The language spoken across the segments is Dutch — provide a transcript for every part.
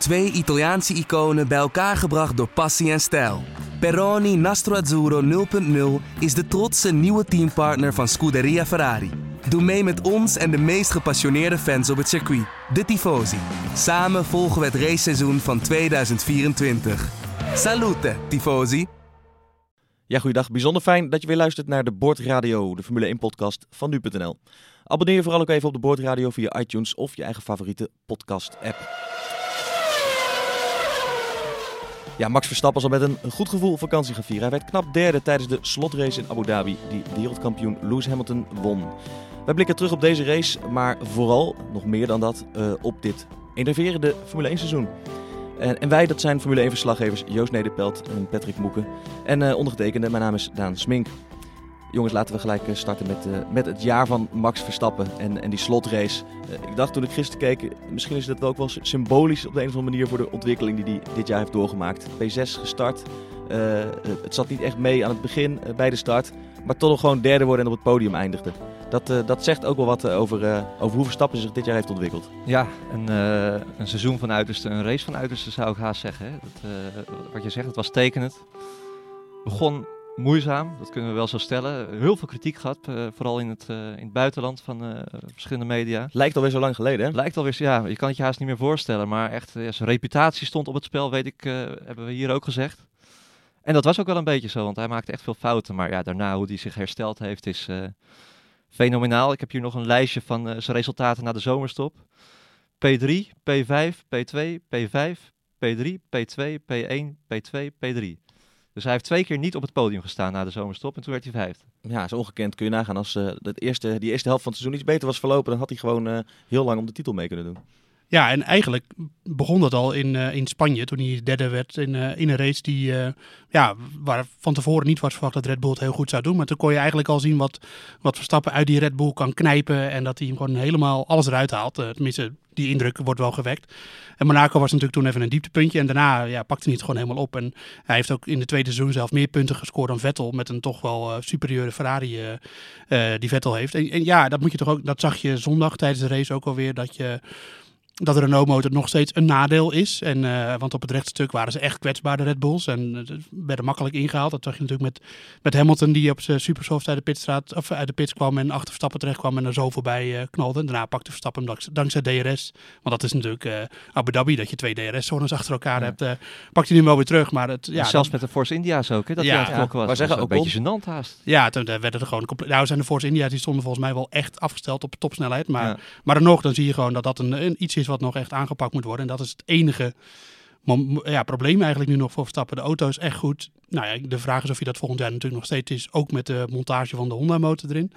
Twee Italiaanse iconen bij elkaar gebracht door passie en stijl. Peroni Nastro Azzurro 0.0 is de trotse nieuwe teampartner van Scuderia Ferrari. Doe mee met ons en de meest gepassioneerde fans op het circuit, de Tifosi. Samen volgen we het raceseizoen van 2024. Salute, Tifosi! Ja, goeiedag. Bijzonder fijn dat je weer luistert naar de Boordradio, de Formule 1-podcast van nu.nl. Abonneer je vooral ook even op de Boordradio via iTunes of je eigen favoriete podcast-app. Ja, Max Verstappen zal met een goed gevoel vakantie gaan vieren. Hij werd knap derde tijdens de slotrace in Abu Dhabi, die wereldkampioen Lewis Hamilton won. Wij blikken terug op deze race, maar vooral, nog meer dan dat, uh, op dit enerverende Formule 1 seizoen. En, wij, dat zijn Formule 1 verslaggevers Joost Nederpelt en Patrick Moeken. En uh, ondergetekende, mijn naam is Daan Smink. Jongens, laten we gelijk eh, starten met, uh, met het jaar van Max Verstappen en, en die slotrace. Uh, ik dacht toen ik gisteren keek, misschien is dat wel ook wel symbolisch op de een of andere manier voor de ontwikkeling die hij dit jaar heeft doorgemaakt. P6 gestart. het zat niet echt mee aan het begin bij de start, maar toch nog gewoon derde worden en op het podium eindigde. Dat, dat zegt ook wel wat over, over hoe Verstappen zich dit jaar heeft ontwikkeld. Ja, een, een seizoen van uiterste, een race van uiterste zou ik haast zeggen. Hè? Dat, wat je zegt, het was tekenend. Begon moeizaam, dat kunnen we wel zo stellen. Heel veel kritiek gehad, uh, vooral in het, uh, in het buitenland van uh, verschillende media. Lijkt alweer zo lang geleden, hè? Lijkt alweer, ja, je kan het je haast niet meer voorstellen. Maar echt, ja, zijn reputatie stond op het spel, weet ik, hebben we hier ook gezegd. En dat was ook wel een beetje zo, want hij maakte echt veel fouten. Maar ja, daarna, hoe hij zich hersteld heeft, is fenomenaal. Ik heb hier nog een lijstje van zijn resultaten na de zomerstop. P3, P5, P2, P5, P3, P2, P1, P2, P3. Dus hij heeft twee keer niet op het podium gestaan na de zomerstop en toen werd hij vijfde. Ja, is ongekend. Kun je nagaan als uh, eerste, die eerste helft van het seizoen iets beter was verlopen, dan had hij gewoon uh, heel lang om de titel mee kunnen doen. Ja, en eigenlijk begon dat al in, uh, in Spanje toen hij derde werd in, in een race die, ja, waar van tevoren niet was verwacht dat Red Bull het heel goed zou doen. Maar toen kon je eigenlijk al zien wat, wat Verstappen uit die Red Bull kan knijpen en dat hij hem gewoon helemaal alles eruit haalt. tenminste, die indruk wordt wel gewekt. En Monaco was natuurlijk toen even een dieptepuntje. En daarna ja, pakte hij het gewoon helemaal op. En hij heeft ook in de tweede seizoen zelf meer punten gescoord dan Vettel. Met een toch wel superieure Ferrari die Vettel heeft. En, en, ja, dat, moet je toch ook, dat zag je zondag tijdens de race ook alweer. Dat je dat de Renault-motor nog steeds een nadeel is. En, uh, want op het rechtstuk waren ze echt kwetsbaar, de Red Bulls. En uh, werden makkelijk ingehaald. Dat zag je natuurlijk met, met Hamilton, die op zijn supersoft uit de, pitstraat, of uit de pits kwam en achter Verstappen terecht kwam en er zo voorbij uh, knalde. En daarna pakte Verstappen hem dankzij DRS. Want dat is natuurlijk Abu Dhabi, dat je twee DRS-zones achter elkaar ja. hebt. pakt hij nu wel weer terug. Maar het, ja, zelfs met de Force India's ook, hè, dat ja, ja, was. Maar zeggen ook een beetje gênant haast. Ja, toen werden er gewoon compleet... Nou zijn de Force India's, die stonden volgens mij wel echt afgesteld op topsnelheid. Maar, ja. maar dan nog, dan zie je gewoon dat dat een, een, iets is wat nog echt aangepakt moet worden. En dat is het enige ja, probleem eigenlijk nu nog voor Verstappen. De auto is echt goed. Nou ja, de vraag is of je dat volgend jaar natuurlijk nog steeds is. Ook met de montage van de Honda-motor erin.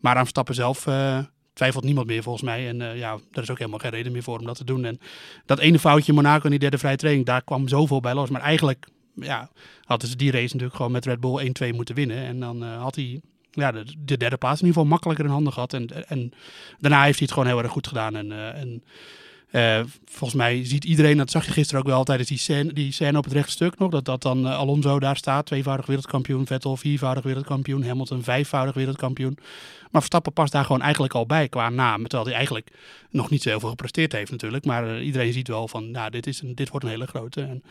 Maar aan Verstappen zelf uh, twijfelt niemand meer volgens mij. En uh, ja, er is ook helemaal geen reden meer voor om dat te doen. En dat ene foutje Monaco in die derde vrije training, daar kwam zoveel bij los. Maar eigenlijk ja, hadden ze die race natuurlijk gewoon met Red Bull 1-2 moeten winnen. En dan uh, had hij ja, de, de, derde plaats in ieder geval makkelijker in handen gehad. En, en daarna heeft hij het gewoon heel erg goed gedaan. En, en uh, volgens mij ziet iedereen, dat zag je gisteren ook wel tijdens die scène, die scène op het rechtstuk nog, dat, dat dan uh, Alonso daar staat, tweevoudig wereldkampioen, Vettel viervoudig wereldkampioen, Hamilton vijfvoudig wereldkampioen. Maar Verstappen past daar gewoon eigenlijk al bij qua naam, terwijl hij eigenlijk nog niet zo heel veel gepresteerd heeft natuurlijk. Maar uh, iedereen ziet wel van, nou, dit, is een, dit wordt een hele grote. En,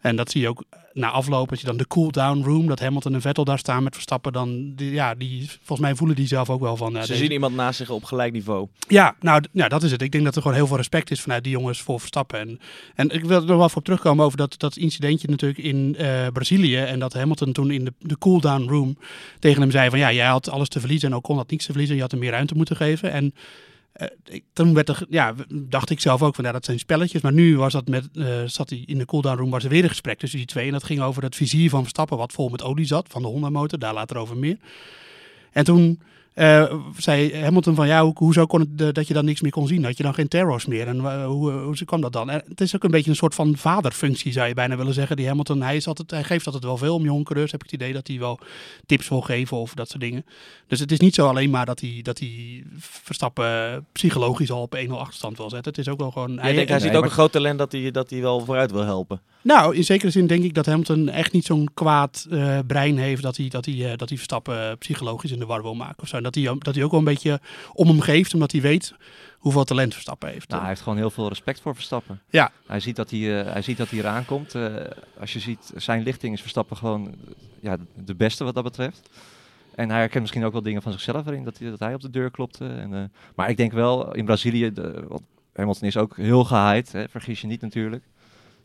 en dat zie je ook na afloop, als je dan de cool-down room, dat Hamilton en Vettel daar staan met Verstappen, dan, die, ja, die, volgens mij voelen die zelf ook wel van... Ze deze... zien iemand naast zich op gelijk niveau. Ja, nou, ja, dat is het. Ik denk dat er gewoon heel veel respect is vanuit die jongens voor Verstappen. En, en ik wil er nog wel voor terugkomen over dat, dat incidentje natuurlijk in uh, Brazilië. En dat Hamilton toen in de, de cool-down room tegen hem zei van ja, jij had alles te verliezen en ook kon dat niets te verliezen. Je had hem meer ruimte moeten geven. En ik, toen werd er, ja, dacht ik zelf ook van ja, dat zijn spelletjes. Maar nu was dat met, uh, zat hij in de cooldown room, was er weer een gesprek tussen die twee. En dat ging over het vizier van Verstappen, wat vol met olie zat, van de Honda motor. Daar later over meer. En toen uh, zei Hamilton van ja, ho hoezo kon het uh, dat je dan niks meer kon zien? Had je dan geen terrors meer? En uh, hoe, hoe kwam dat dan? En het is ook een beetje een soort van vaderfunctie, zou je bijna willen zeggen. Die Hamilton, hij, is altijd, hij geeft altijd wel veel om jonge coureurs. Heb ik het idee dat hij wel tips wil geven of dat soort dingen. Dus het is niet zo alleen maar dat hij, dat hij Verstappen psychologisch al op 1-0 achterstand wil zetten. Het is ook wel gewoon... hij, denkt, hij ziet ook een groot talent dat hij, dat hij wel vooruit wil helpen. Nou, in zekere zin denk ik dat Hamilton echt niet zo'n kwaad brein heeft dat hij, dat hij, dat hij Verstappen psychologisch in de war wil maken of zo. En dat hij, dat hij ook wel een beetje om hem geeft, omdat hij weet hoeveel talent Verstappen heeft. Nou, hij heeft gewoon heel veel respect voor Verstappen. Ja. Hij ziet dat hij, uh, hij, ziet dat hij eraan komt. Uh, als je ziet, zijn lichting is Verstappen gewoon ja, de beste wat dat betreft. En hij herkent misschien ook wel dingen van zichzelf erin, dat hij, dat hij op de deur klopte. En, uh, maar ik denk wel, in Brazilië, de, Hamilton is ook heel hè, vergis je niet natuurlijk.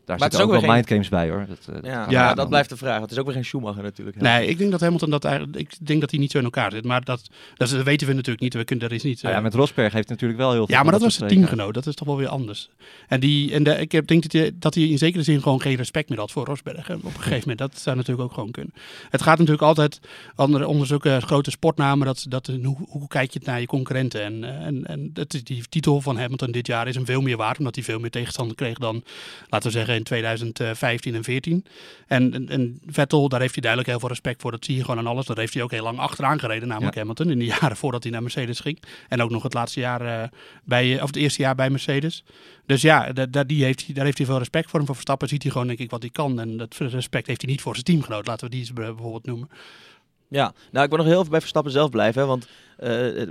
Daar maar zitten ook, ook wel geen... mindgames bij hoor. Dat, uh, ja, dat blijft de vraag. Het is ook weer geen Schumacher natuurlijk. Hè? Nee, ik denk dat Hamilton dat eigenlijk, ik denk dat hij niet zo in elkaar zit. Maar dat, dat weten we natuurlijk niet. We kunnen er is niet. Uh... Ja, met Rosberg heeft natuurlijk wel heel veel. Ja, maar dat was zijn teamgenoot. Dat is toch wel weer anders. En, die, en de, ik heb, denk dat hij, dat hij in zekere zin gewoon geen respect meer had voor Rosberg. Hè, op een gegeven moment. Dat zou natuurlijk ook gewoon kunnen. Het gaat natuurlijk altijd, andere onderzoeken, grote sportnamen, dat, dat, hoe, hoe kijk je het naar je concurrenten? En, en, en het, die titel van Hamilton dit jaar is hem veel meer waard, omdat hij veel meer tegenstander kreeg dan, laten we zeggen, in 2015 en 14. En, en, en, Vettel, daar heeft hij duidelijk heel veel respect voor. Dat zie je gewoon aan alles. Daar heeft hij ook heel lang achteraan gereden, namelijk ja. Hamilton. In de jaren voordat hij naar Mercedes ging. En ook nog het laatste jaar uh, bij, of het eerste jaar bij Mercedes. Dus ja, da, die heeft, daar heeft hij veel respect voor. En voor Verstappen ziet hij gewoon, denk ik, wat hij kan. En dat respect heeft hij niet voor zijn teamgenoot. Laten we die eens bijvoorbeeld noemen. Ja, nou ik wil nog heel even bij Verstappen zelf blijven. Hè, want uh,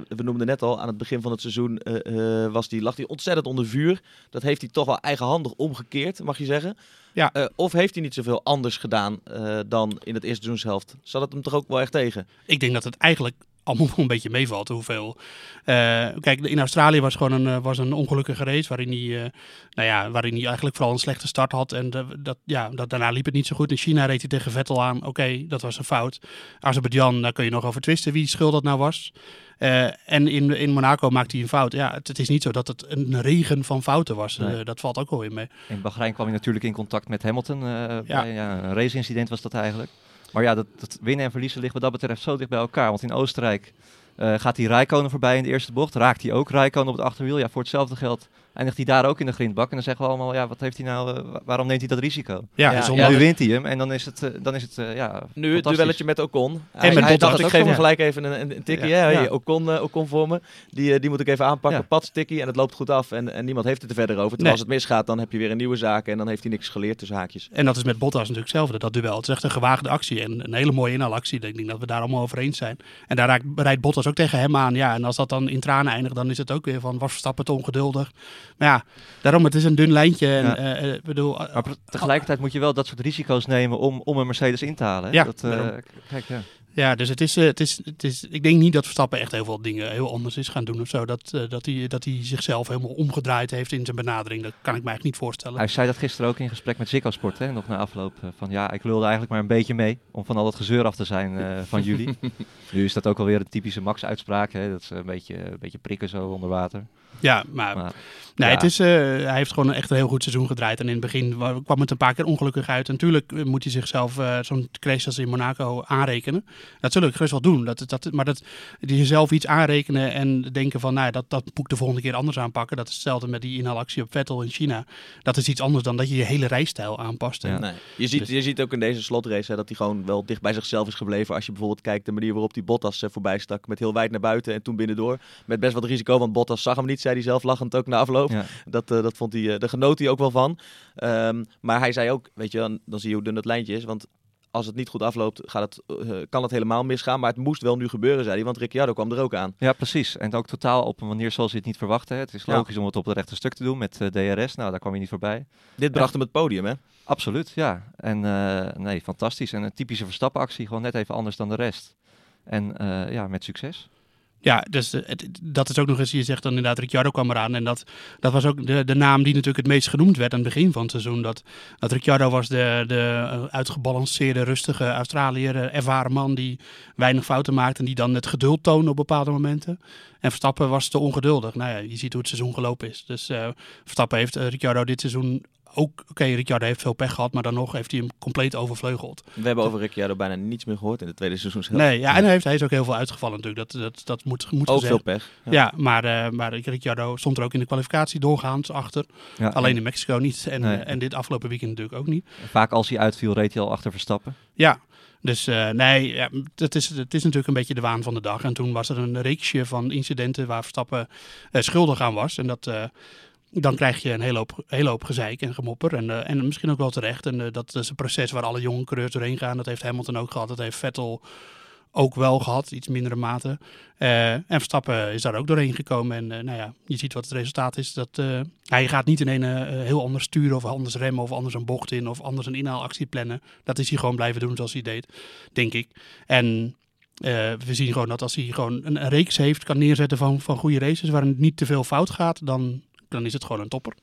we noemden net al, aan het begin van het seizoen uh, uh, was die, lag hij ontzettend onder vuur. Dat heeft hij toch wel eigenhandig omgekeerd, mag je zeggen. Ja. of heeft hij niet zoveel anders gedaan dan in het eerste seizoenshelft? Zat het hem toch ook wel echt tegen? Ik denk dat het eigenlijk allemaal een beetje meevalt. Hoeveel. Uh, kijk, in Australië was gewoon een, was een ongelukkige race. Waarin hij, uh, nou ja, waarin hij eigenlijk vooral een slechte start had. En de, dat, ja, dat, daarna liep het niet zo goed. In China reed hij tegen Vettel aan. Oké, okay, dat was een fout. Azerbeidzjan, daar kun je nog over twisten wie schuld dat nou was. Uh, en in, in Monaco maakte hij een fout. Ja, het, het, is niet zo dat het een regen van fouten was. Nee. dat valt ook wel weer mee. In Bahrein kwam hij natuurlijk in contact met Hamilton. ja. Bij, ja, een race-incident was dat eigenlijk. Maar ja, dat, dat, winnen en verliezen ligt wat dat betreft zo dicht bij elkaar. Want in Oostenrijk uh, gaat hij Rijkonen voorbij in de eerste bocht. Raakt hij ook Rijkonen op het achterwiel. Ja, voor hetzelfde geld eindigt hij daar ook in de grindbak. En dan zeggen we allemaal, ja, wat heeft hij nou, uh, waarom neemt hij dat risico? Ja, ja, zonder... ja nu wint hij hem en dan is het, uh, dan is het ja, Nu het duelletje met Ocon. Hij, en met hij Bottas dacht, ik geef hem gelijk even een, een tikkie. Ja. Hey, Ocon, Ocon voor me. Die, die moet ik even aanpakken. Ja. Pats tikkie en het loopt goed af. En, en niemand heeft het er verder over. Terwijl Nee. als het misgaat, dan heb je weer een nieuwe zaak. En dan heeft hij niks geleerd tussen haakjes. En dat is met Bottas natuurlijk hetzelfde, dat duel. Het is echt een gewaagde actie en een hele mooie inhaalactie. Ik denk dat we daar allemaal over eens zijn. En daar raakt, rijdt Bottas ook tegen hem aan. Ja, en als dat dan in tranen eindigt, dan is het ook weer van, was Verstappen te ongeduldig. Maar ja, daarom, het is een dun lijntje. En, Ja. eh, eh, bedoel, Maar pre- tegelijkertijd moet je wel dat soort risico's nemen om, om een Mercedes in te halen. Hè? Ja, dat, eh, kijk, ja. Ja, dus het is, eh, het, is, het is. Ik denk niet dat Verstappen echt heel veel dingen heel anders is gaan doen of zo. Dat, eh, dat, hij, dat hij zichzelf helemaal omgedraaid heeft in zijn benadering. Dat kan ik me eigenlijk niet voorstellen. Hij zei dat gisteren ook in gesprek met Ziggo Sport, hè, nog na afloop. eh, Van ja, ik lulde eigenlijk maar een beetje mee om van al dat gezeur af te zijn eh, van jullie. nu is dat ook alweer een typische Max-uitspraak. hè, Dat is een beetje, een beetje prikken zo onder water. Ja, maar, Maar, nee, ja. het is, eh, hij heeft gewoon echt een heel goed seizoen gedraaid. En in het begin wa- kwam het een paar keer ongelukkig uit. En natuurlijk eh, moet hij zichzelf eh, zo'n crash als in Monaco aanrekenen. Dat zul ik gerust wel doen. Dat, dat, maar dat die jezelf iets aanrekenen en denken van, nou, dat, dat moet ik de volgende keer anders aanpakken. Dat is hetzelfde met die inhaalactie op Vettel in China. Dat is iets anders dan dat je je hele rijstijl aanpast. Ja. Nee. Je, ziet, Dus- je ziet ook in deze slotrace hè, dat hij gewoon wel dicht bij zichzelf is gebleven. Als je bijvoorbeeld kijkt de manier waarop die Bottas eh, voorbij stak. Met heel wijd naar buiten en toen binnendoor. Met best wat risico, want Bottas zag hem niet, zei hij zelf lachend ook na afloop. ja. Dat, eh, dat vond hij, eh, daar genoot hij ook wel van. Ehm, maar hij zei ook, weet je, dan, dan zie je hoe dun dat lijntje is. Want als het niet goed afloopt, gaat het, eh, kan het helemaal misgaan. Maar het moest wel nu gebeuren, zei hij. Want Ricciardo kwam er ook aan. ja, precies. En ook totaal op een manier zoals je het niet verwachtte. hè. Het is Ja. logisch om het op het rechte stuk te doen met DRS. Nou, daar kwam je niet voorbij. Dit bracht hem het podium, hè? Absoluut, ja. En nee, fantastisch. En een typische Verstappenactie, gewoon net even anders dan de rest. En ja, met succes. Ja, dus eh, dat is ook nog eens, je zegt dan inderdaad, Ricciardo kwam eraan. En dat, dat was ook de, de naam die natuurlijk het meest genoemd werd aan het begin van het seizoen. Dat, dat Ricciardo was de, de eh, uitgebalanceerde, rustige Australiër, eh, ervaren man die weinig fouten maakte. En die dan het geduld toonde op bepaalde momenten. En Verstappen was te ongeduldig. Nou ja, je ziet hoe het seizoen gelopen is. Dus eh, Verstappen heeft Ricciardo dit seizoen ook... Oké, Ricciardo heeft veel pech gehad, maar dan nog heeft hij hem compleet overvleugeld. We hebben over Ricciardo bijna niets meer gehoord in de tweede seizoenshelft. Nee, ja, en hij, heeft, hij is ook heel veel uitgevallen natuurlijk. Dat, dat, dat moet, moet Ook gezegd veel pech. ja, maar, eh maar Ricciardo stond er ook in de kwalificatie doorgaans achter. Ja, Alleen en in Mexico niet. En, Nee. eh, en dit afgelopen weekend natuurlijk ook niet. Vaak als hij uitviel, reed hij al achter Verstappen. Ja, dus eh, nee, ja, het, is, het is natuurlijk een beetje de waan van de dag. En toen was er een reeksje van incidenten waar Verstappen schuldig aan was. En dat, dan krijg je een hele hoop, hele hoop gezeik en gemopper. En, eh, en misschien ook wel terecht. En eh, dat is een proces waar alle jonge coureurs doorheen gaan. Dat heeft Hamilton ook gehad. Dat heeft Vettel ook wel gehad, iets mindere mate. Uh, en Verstappen is daar ook doorheen gekomen. En nou ja, je ziet wat het resultaat is. Dat, hij gaat niet in een heel anders sturen of anders remmen of anders een bocht in of anders een inhaalactie plannen. Dat is hij gewoon blijven doen zoals hij deed, denk ik. En we zien gewoon dat als hij gewoon een, een reeks heeft, kan neerzetten van, van goede races waarin het niet te veel fout gaat, dan, dan is het gewoon een topper.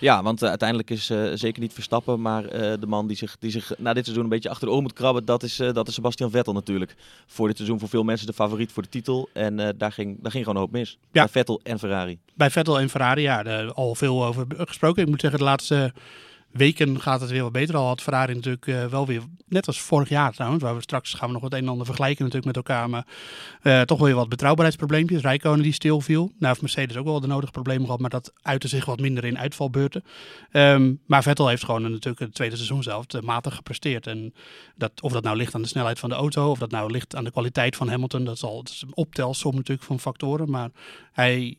Ja, want uh, uiteindelijk is uh, zeker niet Verstappen, maar uh, de man die zich, die zich na dit seizoen een beetje achter de oor moet krabben, dat is, dat is Sebastian Vettel natuurlijk. Voor dit seizoen voor veel mensen de favoriet voor de titel. En daar, ging, daar ging gewoon een hoop mis. Ja. Bij Vettel en Ferrari. Bij Vettel en Ferrari, ja, al veel over gesproken. Ik moet zeggen, de laatste weken gaat het weer wat beter. Al had Ferrari natuurlijk uh, wel weer, net als vorig jaar trouwens, waar we straks gaan we nog het een en ander vergelijken natuurlijk met elkaar, maar uh, toch weer wat betrouwbaarheidsprobleempjes. Rijkonen die stilviel. Nou heeft Mercedes ook wel de nodige problemen gehad, maar dat uitte zich wat minder in uitvalbeurten. Um, maar Vettel heeft gewoon natuurlijk het tweede seizoen zelf matig gepresteerd. En dat, of dat nou ligt aan de snelheid van de auto, of dat nou ligt aan de kwaliteit van Hamilton, dat, is een optelsom natuurlijk van factoren, maar hij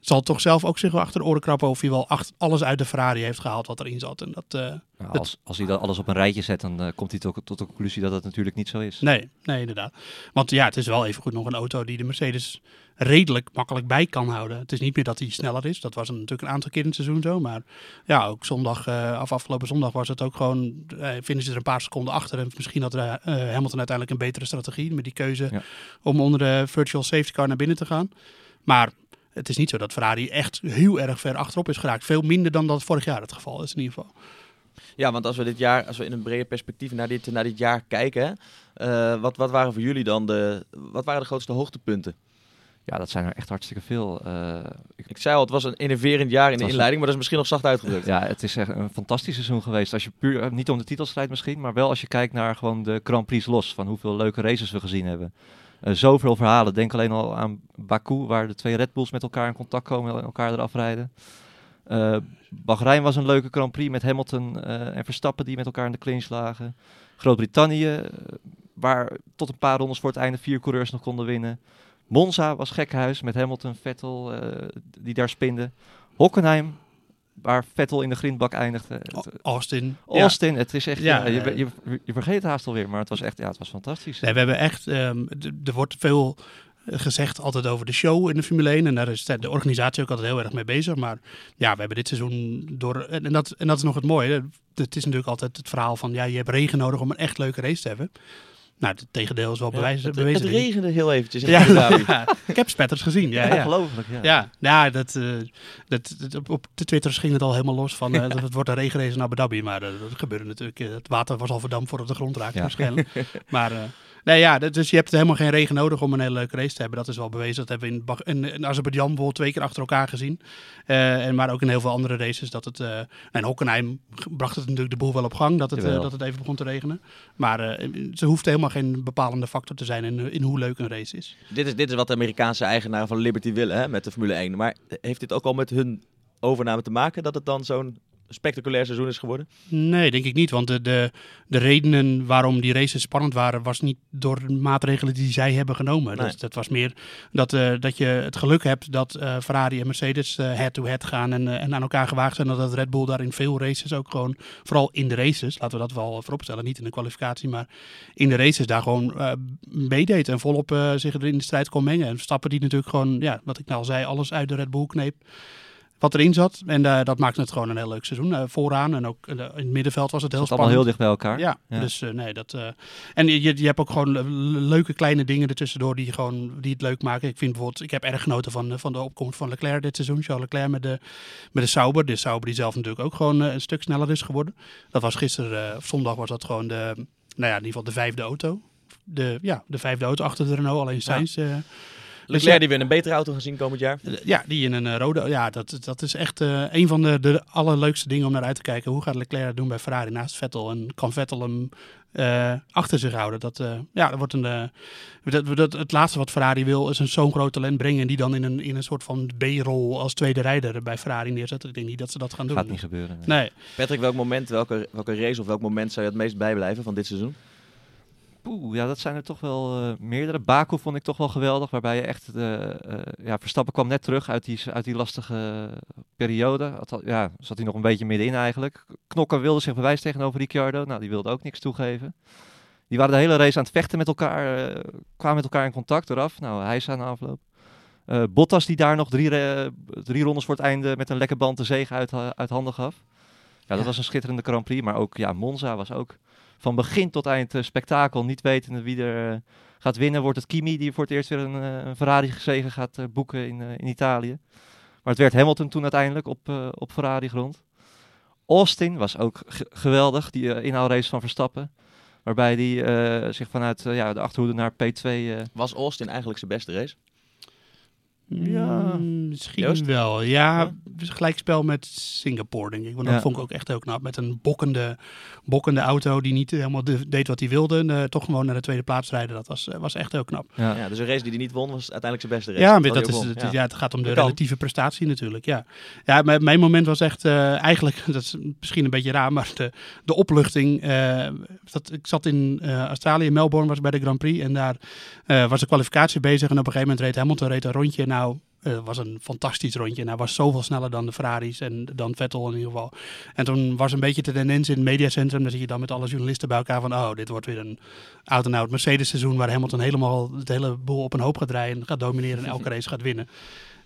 zal toch zelf ook zich wel achter de oren krappen of hij wel acht, alles uit de Ferrari heeft gehaald wat erin zat. En dat, uh, nou, als, als hij dat alles op een rijtje zet, dan uh, komt hij tot, tot de conclusie dat dat natuurlijk niet zo is. Nee, nee, inderdaad. Want ja, het is wel even goed nog een auto die de Mercedes redelijk makkelijk bij kan houden. Het is niet meer dat hij sneller is. Dat was natuurlijk een aantal keer in het seizoen zo. Maar ja, ook zondag, uh, af afgelopen zondag was het ook gewoon, vinden ze er een paar seconden achter. En misschien had Hamilton uiteindelijk een betere strategie met die keuze ja. om onder de virtual safety car naar binnen te gaan. Maar het is niet zo dat Ferrari echt heel erg ver achterop is geraakt. Veel minder dan dat vorig jaar het geval is in ieder geval. Ja, want als we dit jaar, als we in een breder perspectief naar dit, naar dit jaar kijken, uh, wat, wat waren voor jullie dan de, wat waren de grootste hoogtepunten? Ja, dat zijn er echt hartstikke veel. Uh, ik, ik, zei al, het was een innoverend jaar in de inleiding, maar dat is misschien nog zacht uitgedrukt. Ja, het is echt een fantastisch seizoen geweest. Als je puur, eh, niet om de titelstrijd misschien, maar wel als je kijkt naar gewoon de Grand Prix los, van hoeveel leuke races we gezien hebben. Uh, zoveel verhalen. Denk alleen al aan Baku, waar de twee Red Bulls met elkaar in contact komen en elkaar eraf rijden. Uh, Bahrein was een leuke Grand Prix met Hamilton uh, en Verstappen die met elkaar in de clinch lagen. Groot-Brittannië, waar tot een paar rondes voor het einde vier coureurs nog konden winnen. Monza was gekhuis met Hamilton, Vettel, die daar spinden. Hockenheim, waar Vettel in de grindbak eindigde. Austin. Austin, het is echt, ja, je, je, je, vergeet haast alweer, maar het was echt, ja, het was fantastisch. Nee, we hebben echt, um, er wordt veel gezegd altijd over de show in de Formule 1 en daar is de organisatie ook altijd heel erg mee bezig, maar ja, we hebben dit seizoen door, en dat, en dat is nog het mooie, het is natuurlijk altijd het verhaal van, ja, je hebt regen nodig om een echt leuke race te hebben. Nou, het tegendeel is wel bewijs, het, bewezen. Het regende heel eventjes. Ja, ja, ik heb spetters gezien. Ja, ja. Ongelooflijk, ja. Ja, ja dat, uh, dat, dat, op de Twitters ging het al helemaal los van uh, dat het wordt een regenrace naar Abu Dhabi. Maar uh, dat gebeurde natuurlijk. het water was al verdampt voordat de grond raakte waarschijnlijk. maar Nee, ja, dus je hebt helemaal geen regen nodig om een hele leuke race te hebben. Dat is wel bewezen. Dat hebben we in, in, in bijvoorbeeld twee keer achter elkaar gezien. Uh, en, maar ook in heel veel andere races. Dat het, uh, en Hockenheim bracht het natuurlijk de boel wel op gang dat het, uh, dat het even begon te regenen. Maar ze hoeft helemaal geen bepalende factor te zijn in, in hoe leuk een race is. Dit is, dit is wat de Amerikaanse eigenaren van Liberty willen hè, met de Formule 1. Maar heeft dit ook al met hun overname te maken dat het dan zo'n spectaculair seizoen is geworden? Nee, denk ik niet. Want de, de, de redenen waarom die races spannend waren, was niet door de maatregelen die zij hebben genomen. Nee. Dus dat was meer dat, uh, dat je het geluk hebt dat uh, Ferrari en Mercedes head-to-head uh, -head gaan en, en aan elkaar gewaagd zijn. En dat Red Bull daar in veel races ook gewoon, vooral in de races, laten we dat wel vooropstellen, niet in de kwalificatie, maar in de races daar gewoon meedeed en volop zich er in de strijd kon mengen. En Stappen die natuurlijk gewoon, ja, wat ik nou al zei, alles uit de Red Bull kneep wat erin zat. En uh, dat maakte het gewoon een heel leuk seizoen. Uh, vooraan en ook uh, in het middenveld was het heel spannend. allemaal heel dicht bij elkaar. Ja, ja. dus nee, dat... en je, je hebt ook gewoon leuke kleine dingen ertussendoor die, gewoon, die het leuk maken. Ik vind bijvoorbeeld, ik heb erg genoten van, van de opkomst van Leclerc dit seizoen. Charles Leclerc met de, met de Sauber. De Sauber die zelf natuurlijk ook gewoon een stuk sneller is geworden. Dat was gisteren, of zondag was dat gewoon de, nou ja, in ieder geval de vijfde auto. De, ja, de vijfde auto achter de Renault, alleen Sainz... Ja. Leclerc die weer een betere auto gezien komend jaar. Ja, die in een uh, rode. Ja, dat, dat is echt uh, een van de, de allerleukste dingen om naar uit te kijken. Hoe gaat Leclerc doen bij Ferrari naast Vettel? En kan Vettel hem uh, achter zich houden? Dat, ja, dat wordt een. dat, dat, het laatste wat Ferrari wil is een zo'n groot talent brengen. En die dan in een, in een soort van B-rol als tweede rijder bij Ferrari neerzetten. Ik denk niet dat ze dat gaan doen. Gaat niet gebeuren. Nee. nee. Patrick, welk moment, welke, welke race of welk moment zou je het meest bijblijven van dit seizoen? Poeh, ja, dat zijn er toch wel uh, meerdere. Baku vond ik toch wel geweldig, waarbij je echt... Uh, uh, ja, Verstappen kwam net terug uit die, uit die lastige periode. Had, ja, zat hij nog een beetje middenin eigenlijk. Knokker wilde zich bewijzen tegenover Ricciardo. Nou, die wilde ook niks toegeven. Die waren de hele race aan het vechten met elkaar, kwamen met elkaar in contact eraf. Nou, hij is aan de afloop. Uh, Bottas die daar nog drie, drie rondes voor het einde met een lekke band de zege uit, uit handen gaf. Ja, dat was een schitterende Grand Prix. Maar ook ja, Monza was ook van begin tot eind spektakel. Niet wetende wie er gaat winnen. Wordt het Kimi die voor het eerst weer een, een Ferrari zegen gaat boeken in, in Italië. Maar het werd Hamilton toen uiteindelijk op, op Ferrari grond. Austin was ook geweldig, die inhaalrace van Verstappen. Waarbij hij zich vanuit ja, de achterhoede naar P2... Was Austin eigenlijk zijn beste race? Ja, mm, misschien wel. Ja, ja. spel met Singapore, denk ik. Want dat vond ik ook echt heel knap. Met een bokkende, bokkende auto die niet helemaal deed wat hij wilde. Uh, toch gewoon naar de tweede plaats rijden. Dat was, was echt heel knap. Ja. ja. dus een race die hij niet won was uiteindelijk zijn beste race. Ja, dat is, het, ja. het gaat om de relatieve prestatie natuurlijk. Ja, ja mijn moment was echt uh, eigenlijk, dat is misschien een beetje raar, maar de, de opluchting. Uh, dat, ik zat in Australië, Melbourne was bij de Grand Prix. En daar was de kwalificatie bezig. En op een gegeven moment reed Hamilton reed een rondje naar nou, het eh, was een fantastisch rondje. En hij was zoveel sneller dan de Ferraris en dan Vettel in ieder geval. En toen was een beetje de tendens in het mediacentrum. Dan zie je dan met alle journalisten bij elkaar van... oh, dit wordt weer een oud-en-oud Mercedes-seizoen... waar Hamilton helemaal het hele boel op een hoop gaat rijden... gaat domineren en elke race gaat winnen.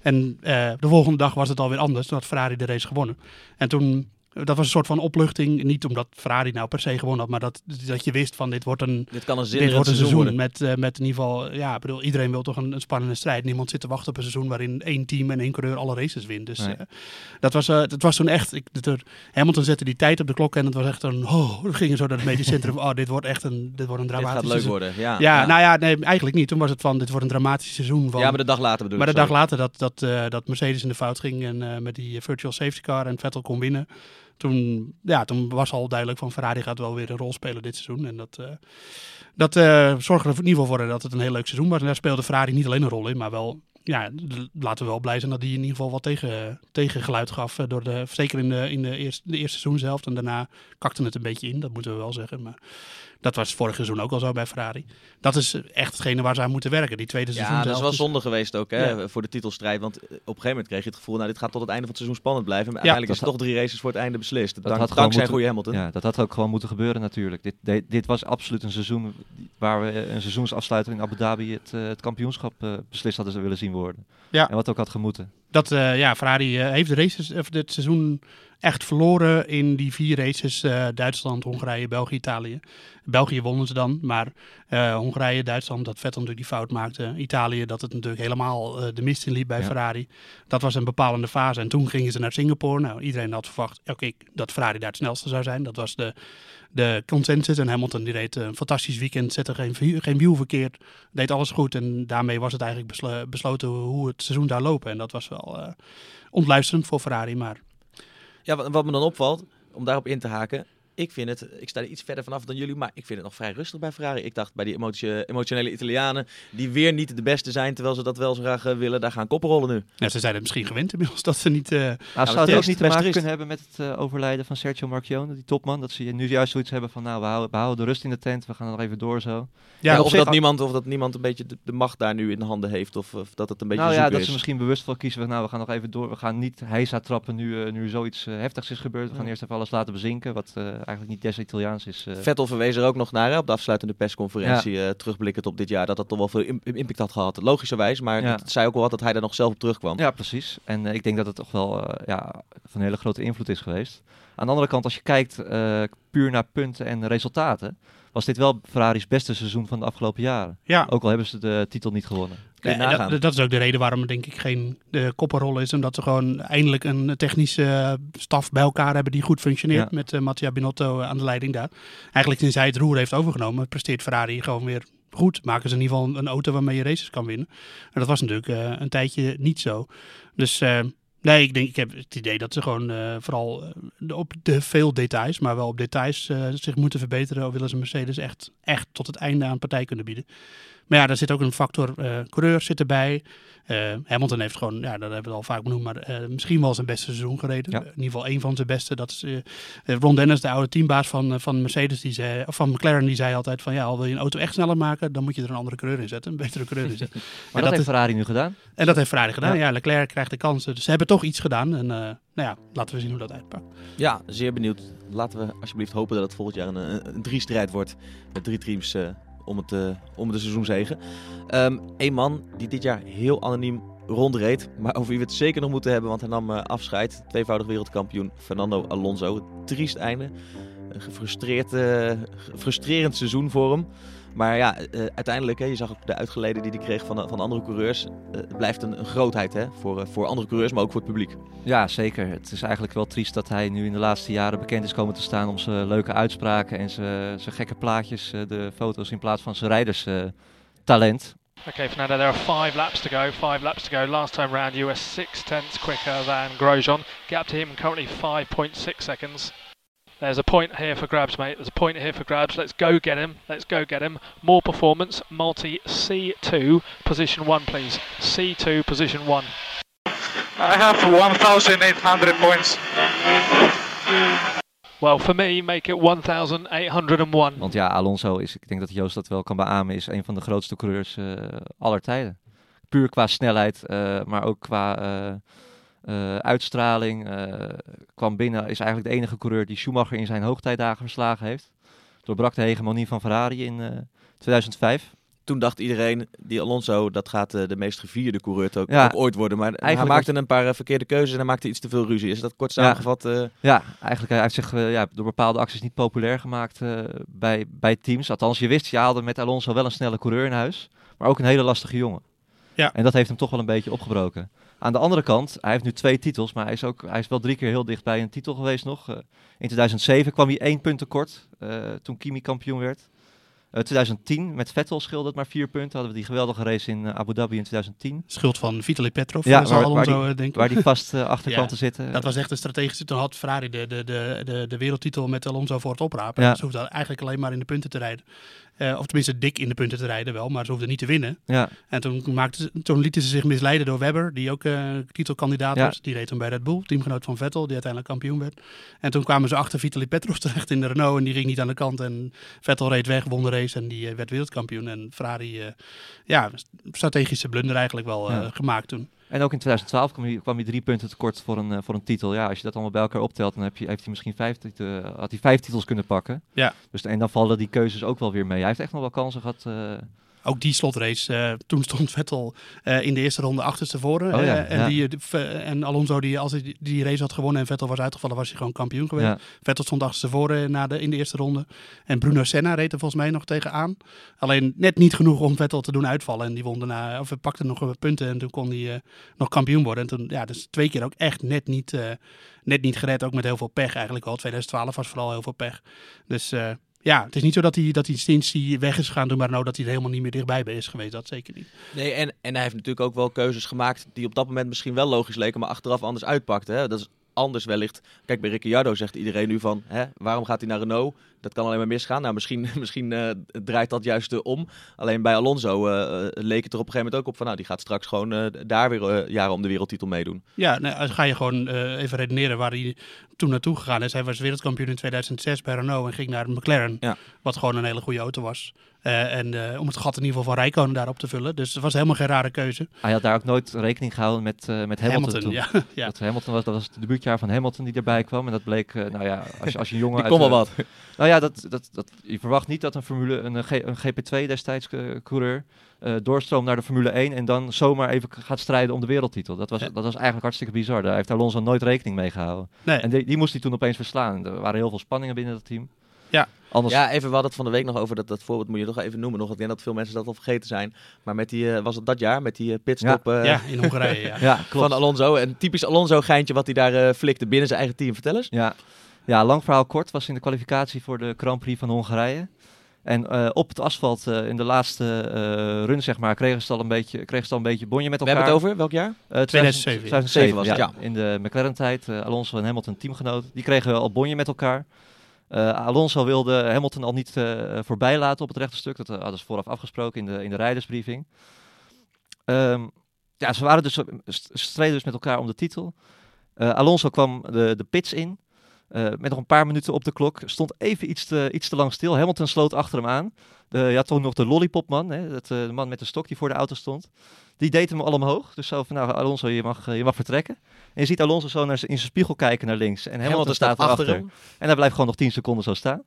En uh, de volgende dag was het alweer anders. Toen had Ferrari de race gewonnen. En toen dat was een soort van opluchting. Niet omdat Ferrari nou per se gewonnen had, maar dat, dat je wist van dit wordt een, dit kan een, dit wordt een seizoen. Met, uh, met in ieder geval, ja, bedoel, iedereen wil toch een, een, spannende strijd. Niemand zit te wachten op een seizoen waarin één team en één coureur alle races wint. Dus nee. uh, dat, was, uh, dat was toen echt. Ik, er, Hamilton zette die tijd op de klok en het was echt een. Oh, we gingen zo naar het medisch centrum. Oh, dit wordt echt een, dit wordt een dramatisch. Dit gaat leuk worden. Ja, ja, ja, nou ja, nee, eigenlijk niet. Toen was het van dit wordt een dramatisch seizoen. Van, ja, maar de dag later bedoel Maar de dag later dat, dat, dat Mercedes in de fout ging en met die virtual safety car en Vettel kon winnen toen, ja, toen was al duidelijk van Ferrari gaat wel weer een rol spelen dit seizoen. En dat, uh, dat uh, zorgde er in ieder geval voor dat het een heel leuk seizoen was. En daar speelde Ferrari niet alleen een rol in, maar wel ja, laten we wel blij zijn dat hij in ieder geval wat tegen, tegengeluid gaf. Eh, door de, zeker in, de, in de, eerste, de eerste. En daarna kakte het een beetje in, dat moeten we wel zeggen. Maar dat was vorig seizoen ook al zo bij Ferrari. Dat is echt hetgene waar ze aan moeten werken, die tweede seizoen. Ja, dat is wel zonde geweest ook hè, voor de titelstrijd. Want op een gegeven moment kreeg je het gevoel, nou dit gaat tot het einde van het seizoen spannend blijven. Maar uiteindelijk is het toch drie races voor het einde beslist. Dat Dank, had dankzij moeten, goede Hamilton. Ja, dat had ook gewoon moeten gebeuren natuurlijk. Dit, dit, dit, was absoluut een seizoen waar we een seizoensafsluiter in Abu Dhabi het, uh, het kampioenschap uh, beslist hadden willen zien worden. Ja. En wat ook had gemoeten. Dat, uh, ja, Ferrari heeft de races, of dit seizoen echt verloren in die vier races. Uh, Duitsland, Hongarije, België, Italië. België wonnen ze dan, maar uh, Hongarije, Duitsland, dat Vettel natuurlijk die fout maakte. Italië, dat het natuurlijk helemaal uh, de mist in liep bij Ferrari. Dat was een bepalende fase. En toen gingen ze naar Singapore. Nou, iedereen had verwacht oké, dat Ferrari daar het snelste zou zijn. Dat was de, de consensus. En Hamilton die reed een fantastisch weekend, zette geen, geen wiel verkeerd, deed alles goed. En daarmee was het eigenlijk besloten hoe het seizoen daar lopen. En dat was wel ontluisterend voor Ferrari, maar... Ja, wat me dan opvalt, om daarop in te haken, ik vind het, ik sta er iets verder vanaf dan jullie, maar ik vind het nog vrij rustig bij Ferrari. Ik dacht bij die emotionele Italianen, die weer niet de beste zijn, terwijl ze dat wel zo graag uh, willen, daar gaan koppen rollen nu. Ja, ze zijn het misschien gewend inmiddels dat ze niet... Uh... Nou, nou, zou het ook niet te maken kunnen hebben met het uh, overlijden van Sergio Marchionne, die topman? Dat ze nu juist zoiets hebben van, nou, we houden, we houden de rust in de tent, we gaan nog even door zo. Ja, of, dat niemand, of dat niemand een beetje de, de, macht daar nu in de handen heeft, of, of dat het een beetje Nou ja, dat is. ze misschien bewust voor kiezen van, nou, we gaan nog even door, we gaan niet heisa trappen nu, nu zoiets heftigs is gebeurd. We gaan eerst even alles laten bezinken, wat eigenlijk niet des Italiaans is. Uh... Vettel verwees er ook nog naar hè, op de afsluitende persconferentie, ja. uh, terugblikkend op dit jaar, dat dat toch wel veel impact had gehad. Logischerwijs, maar ja. het zei ook wel wat dat hij daar nog zelf op terugkwam. Ja, precies. En uh, ik denk dat het toch wel ja, van hele grote invloed is geweest. Aan de andere kant, als je kijkt puur naar punten en resultaten, was dit wel Ferrari's beste seizoen van de afgelopen jaren. Ja. Ook al hebben ze de titel niet gewonnen. Ja, dat, dat, is ook de reden waarom er denk ik geen de koppenrol is. Omdat ze gewoon eindelijk een technische staf bij elkaar hebben die goed functioneert. Met uh, Mattia Binotto aan de leiding daar. Eigenlijk sinds hij het roer heeft overgenomen, presteert Ferrari gewoon weer goed. Maken ze in ieder geval een auto waarmee je races kan winnen. En dat was natuurlijk uh, een tijdje niet zo. Dus... Uh, Nee, ik denk, ik heb het idee dat ze gewoon uh, vooral uh, op de veel details, maar wel op details uh, zich moeten verbeteren. Of willen ze Mercedes echt, echt tot het einde aan partij kunnen bieden. Maar ja, daar zit ook een factor coureur zit erbij. Uh, Hamilton heeft gewoon, ja, dat hebben we al vaak benoemd, maar uh, misschien wel zijn beste seizoen gereden. In ieder geval één van zijn beste. Dat is uh, Ron Dennis, de oude teambaas van, van Mercedes, die zei, of van McLaren, die zei altijd van ja, al wil je een auto echt sneller maken, dan moet je er een andere coureur in zetten, een betere coureur in zetten. maar dat, heeft Ferrari nu gedaan. En dat heeft Ferrari gedaan. Ja, Leclerc krijgt de kansen. Dus ze hebben toch iets gedaan. En nou ja, laten we zien hoe dat uitpakt. Ja, zeer benieuwd. Laten we alsjeblieft hopen dat het volgend jaar een, een, een drie-strijd wordt. Met drie teams om, het, om de seizoenzegen. Um, Eén man die dit jaar heel anoniem rondreed. Maar over wie we het zeker nog moeten hebben, want hij nam afscheid. Tweevoudig wereldkampioen Fernando Alonso. Triest einde. Een gefrustreerd, frustrerend seizoen voor hem. Maar ja, uh, uiteindelijk, hè, je zag ook de uitgeleden die hij kreeg van, van andere coureurs. Uh, het blijft een, een grootheid hè, voor, uh, voor andere coureurs, maar ook voor het publiek. Ja, zeker. Het is eigenlijk wel triest dat hij nu in de laatste jaren bekend is komen te staan om zijn leuke uitspraken en zijn, zijn gekke plaatjes, de foto's in plaats van zijn rijderstalent. Okay, Fernando, there are five laps to go. Five laps to go. Last time round, you were six tenths quicker than Grosjean. Gap to him currently 5.6 seconds. There's a point here for grabs, mate. There's a point here for grabs. Let's go get him. Let's go get him. More performance. Multi C2, position one, please. C2, position one. I have 1,800 points. Well, for me, make it 1,801. Want ja, Alonso is, ik denk dat Joost dat wel kan beamen, is een van de grootste coureurs uh, aller tijden. Puur qua snelheid, uh, maar ook qua uh, uh, uitstraling. Uh, kwam binnen, is eigenlijk de enige coureur die Schumacher in zijn hoogtijdagen verslagen heeft. Doorbrak de hegemonie van Ferrari in uh, 2005. Toen dacht iedereen, die Alonso, dat gaat de meest gevierde coureur ook, ja, ook ooit worden. Maar hij maakte een paar verkeerde keuzes en hij maakte iets te veel ruzie. Is dat kort samengevat? Ja, ja eigenlijk hij heeft zich ja, door bepaalde acties niet populair gemaakt bij, bij teams. Althans, je wist, je haalde met Alonso wel een snelle coureur in huis. Maar ook een hele lastige jongen. Ja. En dat heeft hem toch wel een beetje opgebroken. Aan de andere kant, hij heeft nu twee titels, maar hij is, ook, hij is wel drie keer heel dicht bij een titel geweest nog. Uh, in 2007 kwam hij één punt tekort uh, toen Kimi kampioen werd. Uh, 2010 met Vettel scheelde het maar vier punten. Hadden we die geweldige race in Abu Dhabi in 2010. Schuld van Vitaly Petrov, ja, waar, waar, die, denken. waar die vast achter ja, te zitten. Dat was echt een strategische. Toen had Ferrari de, de, de, de, de wereldtitel met Alonso voor het oprapen. Ja. Ze hoefden eigenlijk alleen maar in de punten te rijden. Uh, of tenminste dik in de punten te rijden wel, maar ze hoefden niet te winnen. Ja. En toen, maakten ze, toen lieten ze zich misleiden door Webber, die ook uh, titelkandidaat ja. was. Die reed toen bij Red Bull, teamgenoot van Vettel, die uiteindelijk kampioen werd. En toen kwamen ze achter Vitaly Petrov terecht in de Renault en die ging niet aan de kant. En Vettel reed weg, won de race en die uh, werd wereldkampioen. En Ferrari, ja, strategische blunder eigenlijk wel ja. gemaakt toen. En ook in 2012 kwam hij, kwam hij drie punten tekort voor een, uh, voor een titel. Ja, als je dat allemaal bij elkaar optelt, dan heb je, heeft hij misschien vijf, uh, had hij vijf titels kunnen pakken. Ja. Dus, en dan vallen die keuzes ook wel weer mee. Hij heeft echt nog wel kansen gehad. Ook die slotrace, uh, toen stond Vettel uh, in de eerste ronde achterstevoren. Oh, ja, uh, en, die, en Alonso, die, als hij die, race had gewonnen en Vettel was uitgevallen, was hij gewoon kampioen geweest. Vettel stond achterstevoren na de, in de eerste ronde. En Bruno Senna reed er volgens mij nog tegenaan. Alleen net niet genoeg om Vettel te doen uitvallen. En die won daarna, of pakte nog punten en toen kon hij nog kampioen worden. En toen, ja, dus twee keer ook echt net niet, net niet gered. Ook met heel veel pech eigenlijk al. 2012 was vooral heel veel pech. Dus ja, het is niet zo dat hij, dat hij sinds hij weg is gegaan maar nou dat hij er helemaal niet meer dichtbij is geweest. Dat zeker niet. Nee, en, en hij heeft natuurlijk ook wel keuzes gemaakt die op dat moment misschien wel logisch leken, maar achteraf anders uitpakten. Hè? Dat is anders wellicht. Kijk, bij Ricciardo zegt iedereen nu van, hè, waarom gaat hij naar Renault? Dat kan alleen maar misgaan. Nou, misschien, misschien uh, draait dat juist uh, om. Alleen bij Alonso uh, leek het er op een gegeven moment ook op van, nou, die gaat straks gewoon daar weer jaren om de wereldtitel meedoen. Ja, nou, ga je gewoon even redeneren waar hij toen naartoe gegaan is. Hij was wereldkampioen in 2006 bij Renault en ging naar McLaren, ja. wat gewoon een hele goede auto was. Uh, en uh, om het gat in ieder geval van Rijkonen daarop te vullen. Dus het was helemaal geen rare keuze. Hij had daar ook nooit rekening gehouden met, uh, met Hamilton. Hamilton ja, ja. Dat Hamilton was, dat was het debuutjaar van Hamilton die erbij kwam. En dat bleek, nou ja, als je, als je jongen... kon wel wat. Nou ja, dat, dat, dat, je verwacht niet dat een, Formule, een, een GP2 destijds coureur doorstroomt naar de Formule 1 en dan zomaar even gaat strijden om de wereldtitel. Dat was, ja. dat was eigenlijk hartstikke bizar. Daar heeft Alonso nooit rekening mee gehouden. Nee. En die, die moest hij toen opeens verslaan. Er waren heel veel spanningen binnen dat team. Ja. Anders... Ja, even, we hadden het van de week nog over dat, dat voorbeeld, moet je toch even noemen nog. Ik denk dat veel mensen dat al vergeten zijn. Maar met die, uh, was het dat jaar, met die uh, pitstop ja. Uh, ja, in Hongarije, ja. ja klopt. van Alonso. En typisch Alonso-geintje wat hij daar flikte binnen zijn eigen team. Vertel eens. Ja. ja, lang verhaal kort. Was in de kwalificatie voor de Grand Prix van Hongarije. En uh, op het asfalt uh, in de laatste uh, run, zeg maar, kregen ze al een beetje, kregen ze al een beetje bonje met elkaar. We hebben het over welk jaar? 2007. 2007 was het, ja. ja. In de McLaren-tijd, Alonso en Hamilton teamgenoot. Die kregen al bonje met elkaar. Uh, Alonso wilde Hamilton al niet uh, voorbij laten op het rechte stuk. Dat hadden ze vooraf afgesproken in de, in de rijdersbriefing. Um, ja, ze waren dus, streden dus met elkaar om de titel. Alonso kwam de, de pits in. Uh, met nog een paar minuten op de klok. Stond even iets te, iets te lang stil. Hamilton sloot achter hem aan. De, je had toch nog de lollipopman, hè? Dat, uh, de man met de stok die voor de auto stond. Die deed hem al omhoog. Dus zo van, nou Alonso, je mag, je mag vertrekken. En je ziet Alonso zo naar, in zijn spiegel kijken naar links. En Hamilton, Hamilton staat achter achter. hem. En hij blijft gewoon nog 10 seconden zo staan.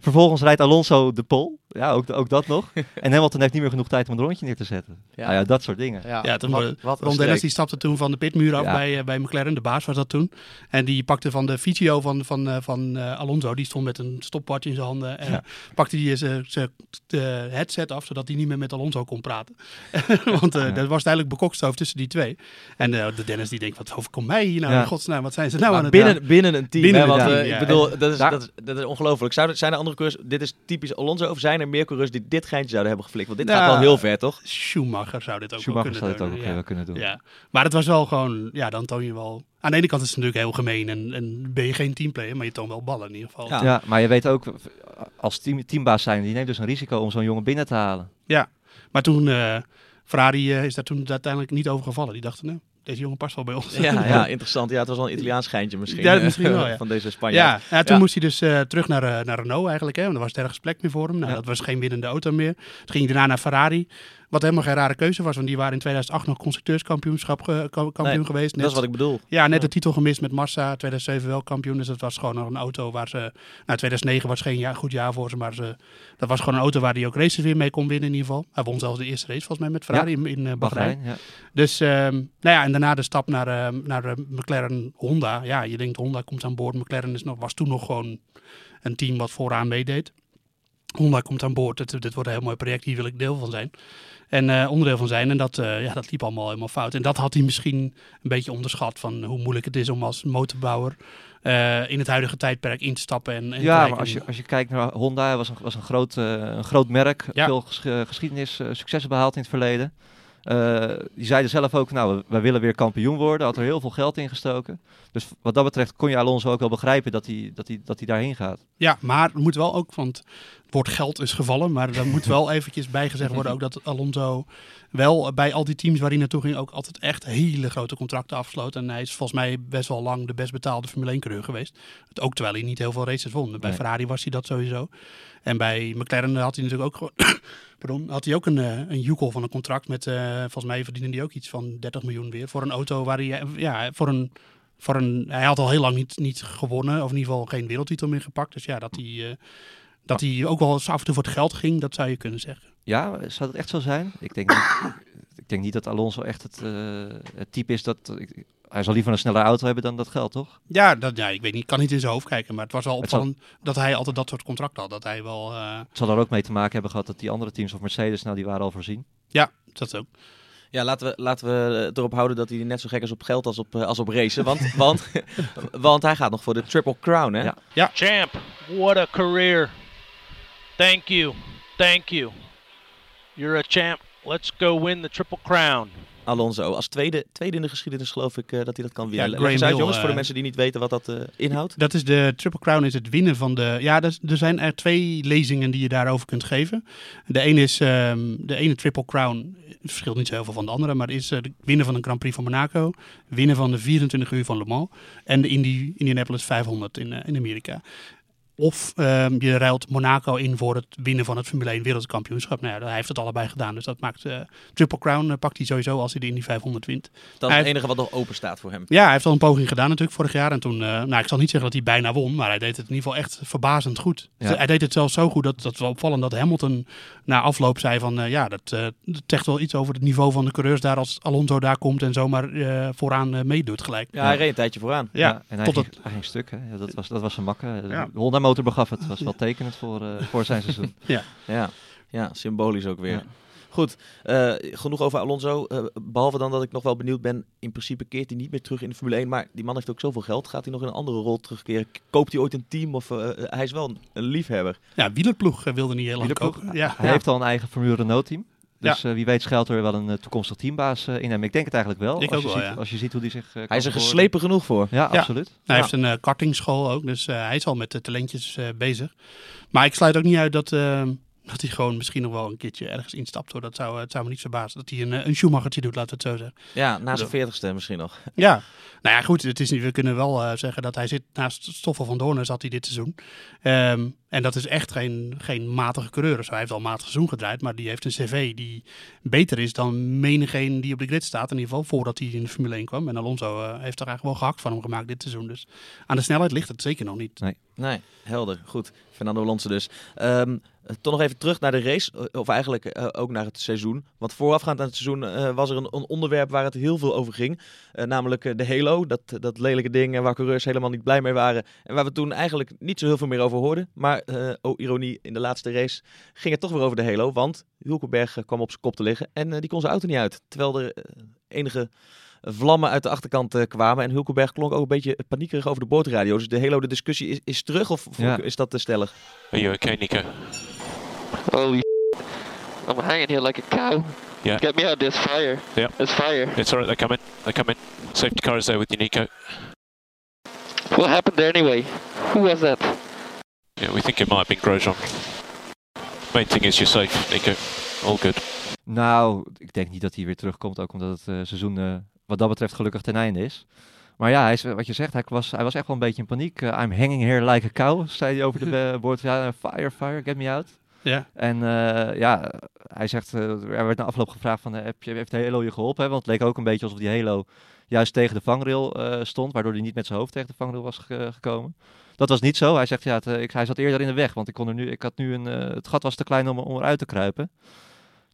Vervolgens rijdt Alonso de pole. Ja, ook, ook dat nog. en Hamilton heeft niet meer genoeg tijd om een rondje neer te zetten. Ja, nou ja dat soort dingen. Ja, ja toen wat, wat, Ron Dennis die stapte toen van de pitmuur af bij, uh, bij McLaren. De baas was dat toen. En die pakte van de fysio van, van, uh, van uh, Alonso. Die stond met een stopwatch in zijn handen. En pakte die zijn headset af, zodat hij niet meer met Alonso kon praten. Want dat was uiteindelijk bekokstoofd tussen die twee. En de Dennis die denkt, wat overkomt mij hier nou? In godsnaam, wat zijn ze nou maar aan het binnen, binnen een team. Binnen hè, want, ik ja. bedoel, dat is, dat is, dat is ongelooflijk. Zou, zijn er andere coureurs, dit is typisch Alonso, of zijn er meer coureurs die dit geintje zouden hebben geflikt? Want dit Nou, gaat wel heel ver, toch? Schumacher zou dit ook Schumacher wel zou kunnen dit ook doen. wel kunnen doen. Ja. Maar het was wel gewoon, ja, dan toon je wel... Aan de ene kant is het natuurlijk heel gemeen en, en ben je geen teamplayer, maar je toont wel ballen in ieder geval. Ja. Ja. maar je weet ook, als team, teambaas zijn, die neemt dus een risico om zo'n jongen binnen te halen. Ja, maar toen, eh Ferrari eh, is daar toen uiteindelijk niet over gevallen. Die dachten, nou, deze jongen past wel bij ons. Ja, ja, interessant. Ja, het was wel een Italiaans geintje misschien. Ja, eh, misschien wel, ja. Van deze Spanjaard. Ja, ja, toen moest hij dus eh, terug naar, eh, naar Renault eigenlijk. Hè, want er was ergens plek meer voor hem. Nou. Dat was geen winnende auto meer. Toen ging hij daarna naar Ferrari. Wat helemaal geen rare keuze was. Want die waren in 2008 nog constructeurskampioenschap ge- kampioen Nee, geweest. Dat is wat ik bedoel. Ja, net de titel gemist met Massa. 2007 wel kampioen. Dus dat was gewoon nog een auto waar ze... Nou, 2009 was geen jaar, goed jaar voor ze. Maar ze, dat was gewoon een auto waar hij ook races weer mee kon winnen in ieder geval. Hij won zelfs de eerste race volgens mij met Ferrari in, in eh, Bahrein. Ja. Dus, ehm, nou ja, en daarna de stap naar, ehm, naar eh, McLaren Honda. Ja, je denkt Honda komt aan boord. McLaren is nog, was toen nog gewoon een team wat vooraan meedeed. Honda komt aan boord. Dit, dit wordt een heel mooi project. Hier wil ik deel van zijn. En eh, onderdeel van zijn. En dat, eh, ja, dat liep allemaal helemaal fout. En dat had hij misschien een beetje onderschat. Van hoe moeilijk het is om als motorbouwer eh, in het huidige tijdperk in te stappen. En, en Ja, maar als je, als je kijkt naar Honda, was een, was een, groot, een groot merk. Ja. Veel ges- geschiedenis, successen behaald in het verleden. Eh, die zeiden zelf ook, nou, wij willen weer kampioen worden. Had er heel veel geld in gestoken. Dus wat dat betreft kon je Alonso ook wel begrijpen dat hij, dat hij, dat hij daarheen gaat. Ja, maar er moet wel ook, want het woord geld is gevallen, maar er moet wel eventjes bijgezegd worden ook dat Alonso wel bij al die teams waar hij naartoe ging ook altijd echt hele grote contracten afsloot. En hij is volgens mij best wel lang de best betaalde Formule 1 coureur geweest. Ook terwijl hij niet heel veel races won. Bij Nee. Ferrari was hij dat sowieso. En bij McLaren had hij natuurlijk ook gewoon, pardon, had hij ook een, eh, een joekel van een contract met, eh, volgens mij verdiende hij ook iets van 30 miljoen weer voor een auto waar hij, eh, ja, voor een voor een, hij had al heel lang niet, niet gewonnen, of in ieder geval geen wereldtitel meer gepakt. Dus ja, dat hij, dat hij ook wel eens af en toe voor het geld ging, dat zou je kunnen zeggen. Ja, zou dat echt zo zijn? Ik denk niet, ik denk niet dat Alonso echt het, het type is dat... ik- hij zal liever een snelle auto hebben dan dat geld, toch? Ja, dat, ja, ik weet niet, ik kan niet in zijn hoofd kijken, maar het was wel Het zal- dat hij altijd dat soort contracten had. Dat hij wel, eh, Het zal er ook mee te maken hebben gehad dat die andere teams of Mercedes, nou die waren al voorzien. ja, dat ook. Ja, laten we, laten we het erop houden dat hij net zo gek is op geld als op, eh, als op racen. Want, want, want hij gaat nog voor de Triple Crown, hè? Ja. Champ, what a career. Thank you. Thank you. You're a champ. Let's go win the Triple Crown. Alonso, als tweede, tweede in de geschiedenis geloof ik eh, dat hij dat kan winnen. Ja, Leg eens Graham uit, Hill, jongens, voor de eh, mensen die niet weten wat dat eh, inhoudt. Dat is de Triple Crown, is het winnen van de... Ja, dat er zijn er twee lezingen die je daarover kunt geven. De ene is, ehm, de ene Triple Crown, het verschilt niet zo heel veel van de andere, maar is de winnen van een Grand Prix van Monaco, winnen van de 24 uur van Le Mans en de Indy, Indianapolis 500 in, in Amerika. Of ehm, je ruilt Monaco in voor het winnen van het Formule 1 wereldkampioenschap. Nou ja, hij heeft het allebei gedaan, dus dat maakt eh, Triple Crown eh, pakt hij sowieso als hij de Indy 500 wint. Dat is het enige wat nog open staat voor hem. Ja, hij heeft al een poging gedaan natuurlijk vorig jaar. En toen, eh, nou ik zal niet zeggen dat hij bijna won, maar hij deed het in ieder geval echt verbazend goed. Ja. Hij deed het zelfs zo goed, dat, dat wel opvallend, dat Hamilton na afloop zei van, eh, ja, dat, eh, dat zegt wel iets over het niveau van de coureurs daar als Alonso daar komt en zomaar eh, vooraan eh, meedoet gelijk. Ja, hij reed een tijdje vooraan. Ja, en hij tot ging, het- hij ging stuk, hè? Dat, was, dat was zijn makke. De Ja. Honda motor begaf het. was wel tekenend voor, eh, voor zijn seizoen. Ja, ja symbolisch ook weer. Ja. Goed, eh, genoeg over Alonso. Eh, behalve dan dat ik nog wel benieuwd ben. In principe keert hij niet meer terug in de Formule 1. Maar die man heeft ook zoveel geld. Gaat hij nog in een andere rol terugkeren? Koopt hij ooit een team? Of hij is wel een, een liefhebber. Ja, wielerploeg wilde niet heel lang kopen. Ja. Hij heeft al een eigen Formule Renault team. Dus eh, wie weet schuilt er wel een eh, toekomstig teambaas eh, in hem. Ik denk het eigenlijk wel. Ik als, ook je wel, ziet, ja. als je ziet hoe die zich Hij is er geslepen genoeg voor. Ja, Ja. absoluut. Hij Ja. heeft een kartingschool ook, dus hij is al met de talentjes eh, bezig. Maar ik sluit ook niet uit dat, eh, dat hij gewoon misschien nog wel een keertje ergens instapt. Hoor. Dat zou, het zou me niet verbazen. Dat hij een, eh, een Schumachertje doet, laten we het zo zeggen. Ja, na zijn veertigste misschien nog. Ja, nou ja, goed. Het is niet, we kunnen wel uh, zeggen dat hij zit naast Stoffel van Doornen zat hij dit seizoen. Um, en dat is echt geen, geen matige coureur. Zo, hij heeft al matig seizoen gedraaid, maar die heeft een cv die beter is dan menigeen die op de grid staat. In ieder geval voordat hij in de Formule 1 kwam. En Alonso uh, heeft er eigenlijk wel gehakt van hem gemaakt dit seizoen. Dus aan de snelheid ligt het zeker nog niet. Nee, nee helder. Goed. Fernando Alonso dus. Um, toch nog even terug naar de race, eh, of eigenlijk uh, ook naar het seizoen. Want voorafgaand aan het seizoen uh, was er een, een, onderwerp waar het heel veel over ging. namelijk de Halo, dat, dat lelijke ding waar coureurs helemaal niet blij mee waren. En waar we toen eigenlijk niet zo heel veel meer over hoorden. Maar, oh ironie, in de laatste race ging het toch weer over de Halo. Want Hulkenberg kwam op zijn kop te liggen en die kon zijn auto niet uit. Terwijl er enige vlammen uit de achterkant uh, kwamen. En Hulkenberg klonk ook een beetje paniekerig over de boordradio. Dus de hele de discussie is, is terug of, of ja. is dat te stellig? Are you okay, Nico? Holy I'm hanging here like a cow. Yeah. Get me out of this fire. Yeah. There's fire. It's alright, they're coming. They're coming. Safety car is there with you, Nico. What happened there anyway? Who was that? Yeah, we think it might have been Grosjean. Main thing is you're safe, Nico. All good. Nou, ik denk niet dat hij weer terugkomt, ook omdat het uh, seizoen uh, wat dat betreft gelukkig ten einde is. Maar ja, hij is, wat je zegt, hij was, hij was echt wel een beetje in paniek. Uh, I'm hanging here like a cow, zei hij over de boord. Ja, fire, fire, get me out. Ja. En uh, ja, hij zegt, uh, er werd na afloop gevraagd van, heb je, heeft de Halo je geholpen? Hè? Want het leek ook een beetje alsof die Halo juist tegen de vangrail stond, waardoor hij niet met zijn hoofd tegen de vangrail was ge gekomen. Dat was niet zo. Hij zegt, ja, het, ik, hij zat eerder in de weg, want ik, kon er nu, ik had nu een, het gat was te klein om, om eruit te kruipen.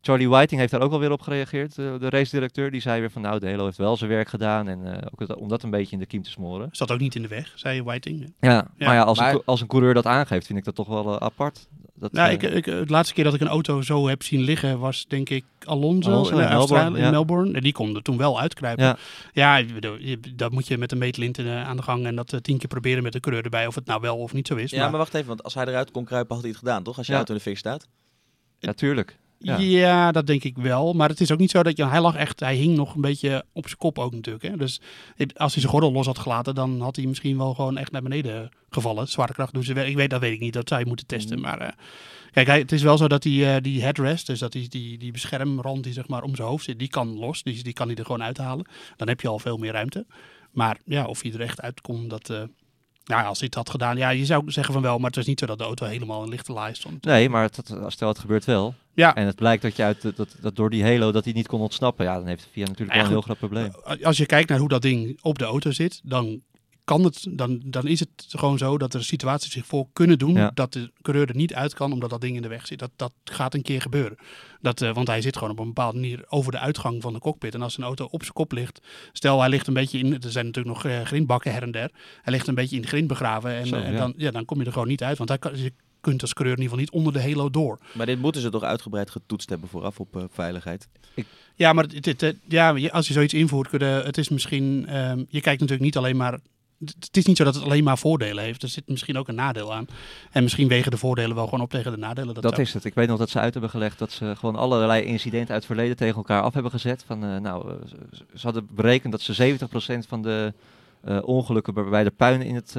Charlie Whiting heeft daar ook wel weer op gereageerd, de, de race-directeur. Die zei weer van nou, de Halo heeft wel zijn werk gedaan. En uh, ook het, om dat een beetje in de kiem te smoren. Zat ook niet in de weg, zei Whiting. Ja, ja. maar ja, als, maar... Een, als een coureur dat aangeeft, vind ik dat toch wel uh, apart. Dat, nou, uh, ik, ik, het laatste keer dat ik een auto zo heb zien liggen was denk ik Alonso, Alonso in, Melbourne, in ja. Melbourne. En die kon er toen wel uitkruipen. Ja, ja dat moet je met een meetlint aan de gang en dat tien keer proberen met de coureur erbij. Of het nou wel of niet zo is. Ja, maar, maar wacht even, want als hij eruit kon kruipen had hij het gedaan, toch? Als je auto in de fik staat. Ja, tuurlijk. Ja. ja. dat denk ik wel. Maar het is ook niet zo dat je. Hij lag echt. Hij hing nog een beetje op zijn kop ook natuurlijk. Hè? Dus als hij zijn gordel los had gelaten, dan had hij misschien wel gewoon echt naar beneden gevallen. Zwaartekracht doen ze. Ik weet, dat weet ik niet. Dat zou je moeten testen. Mm. Maar uh, kijk, hij, het is wel zo dat die, uh, die headrest, dus dat die, die, die beschermrand die zeg maar om zijn hoofd zit, die kan los. Die, die kan hij er gewoon uithalen. Dan heb je al veel meer ruimte. Maar ja, of hij er echt uitkomt, dat. Uh, nou, als hij het had gedaan, ja, je zou zeggen van wel, maar het was niet zo dat de auto helemaal in lichte laai stond. Nee, maar het, stel het gebeurt wel. Ja. En het blijkt dat je uit dat, dat door die halo dat hij niet kon ontsnappen, ja, dan heeft VIA natuurlijk wel een heel groot probleem. Als je kijkt naar hoe dat ding op de auto zit, dan kan het, dan, dan is het gewoon zo dat er situaties zich voor kunnen doen ja. dat de coureur er niet uit kan omdat dat ding in de weg zit. Dat, dat gaat een keer gebeuren. Dat, uh, want hij zit gewoon op een bepaalde manier over de uitgang van de cockpit. En als een auto op zijn kop ligt, stel hij ligt een beetje in, er zijn natuurlijk nog uh, grindbakken her en der. Hij ligt een beetje in de grind begraven en, Zo, en ja. dan, ja, dan kom je er gewoon niet uit. Want hij kan, je kunt als coureur in ieder geval niet onder de halo door. Maar dit moeten ze toch uitgebreid getoetst hebben vooraf op uh, veiligheid? Ik... Ja, maar het, het, het, ja, als je zoiets invoert, kunnen, het is misschien, um, je kijkt natuurlijk niet alleen maar het is niet zo dat het alleen maar voordelen heeft. Er zit misschien ook een nadeel aan. En misschien wegen de voordelen wel gewoon op tegen de nadelen. Dat, dat is het. Ik weet nog dat ze uit hebben gelegd dat ze gewoon allerlei incidenten uit het verleden tegen elkaar af hebben gezet. Van, uh, nou, uh, ze hadden berekend dat ze 70% van de uh, ongelukken waarbij de puin in, het,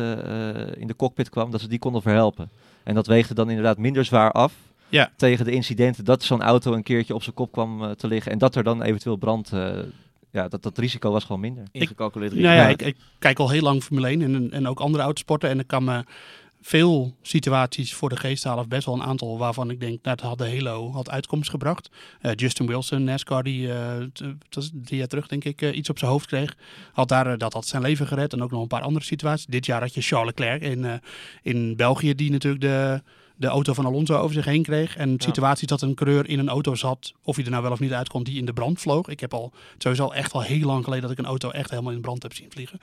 in de cockpit kwam, dat ze die konden verhelpen. En dat weegde dan inderdaad minder zwaar af ja. tegen de incidenten dat zo'n auto een keertje op zijn kop kwam te liggen. En dat er dan eventueel brand ja, dat, dat risico was gewoon minder. Ingecalculeerd risico. Nou ja, ik, ik, kijk al heel lang Formule 1 en, en ook andere autosporten. En ik kan me veel situaties voor de geest halen, of best wel een aantal waarvan ik denk, nou, dat had de Halo had uitkomst gebracht. Uh, Justin Wilson, NASCAR, die uh, is drie jaar terug denk ik uh, iets op zijn hoofd kreeg, had daar dat had zijn leven gered en ook nog een paar andere situaties. Dit jaar had je Charles Leclerc in, in België, die natuurlijk de de auto van Alonso over zich heen kreeg. En situaties dat een coureur in een auto zat, of hij er nou wel of niet uitkomt, die in de brand vloog. Ik heb al sowieso echt al heel lang geleden dat ik een auto echt helemaal in brand heb zien vliegen.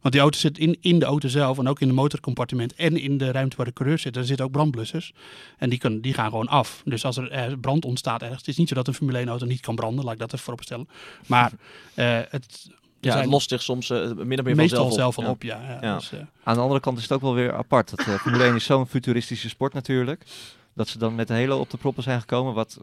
Want die auto zit in, in de auto zelf en ook in de motorcompartiment en in de ruimte waar de coureur zit. Er zitten ook brandblussers en die, kunnen, die gaan gewoon af. Dus als er eh, brand ontstaat ergens, het is niet zo dat een Formule 1 auto niet kan branden, laat ik dat even vooropstellen. Maar uh, het, ja, het lost zich soms uh, min of meer meestal vanzelf zelf al ja. op. Ja, ja, Ja. Dus, uh, Aan de andere kant is het ook wel weer apart. Dat uh, Formule 1 is zo'n futuristische sport natuurlijk. Dat ze dan met de hele op de proppen zijn gekomen. Wat,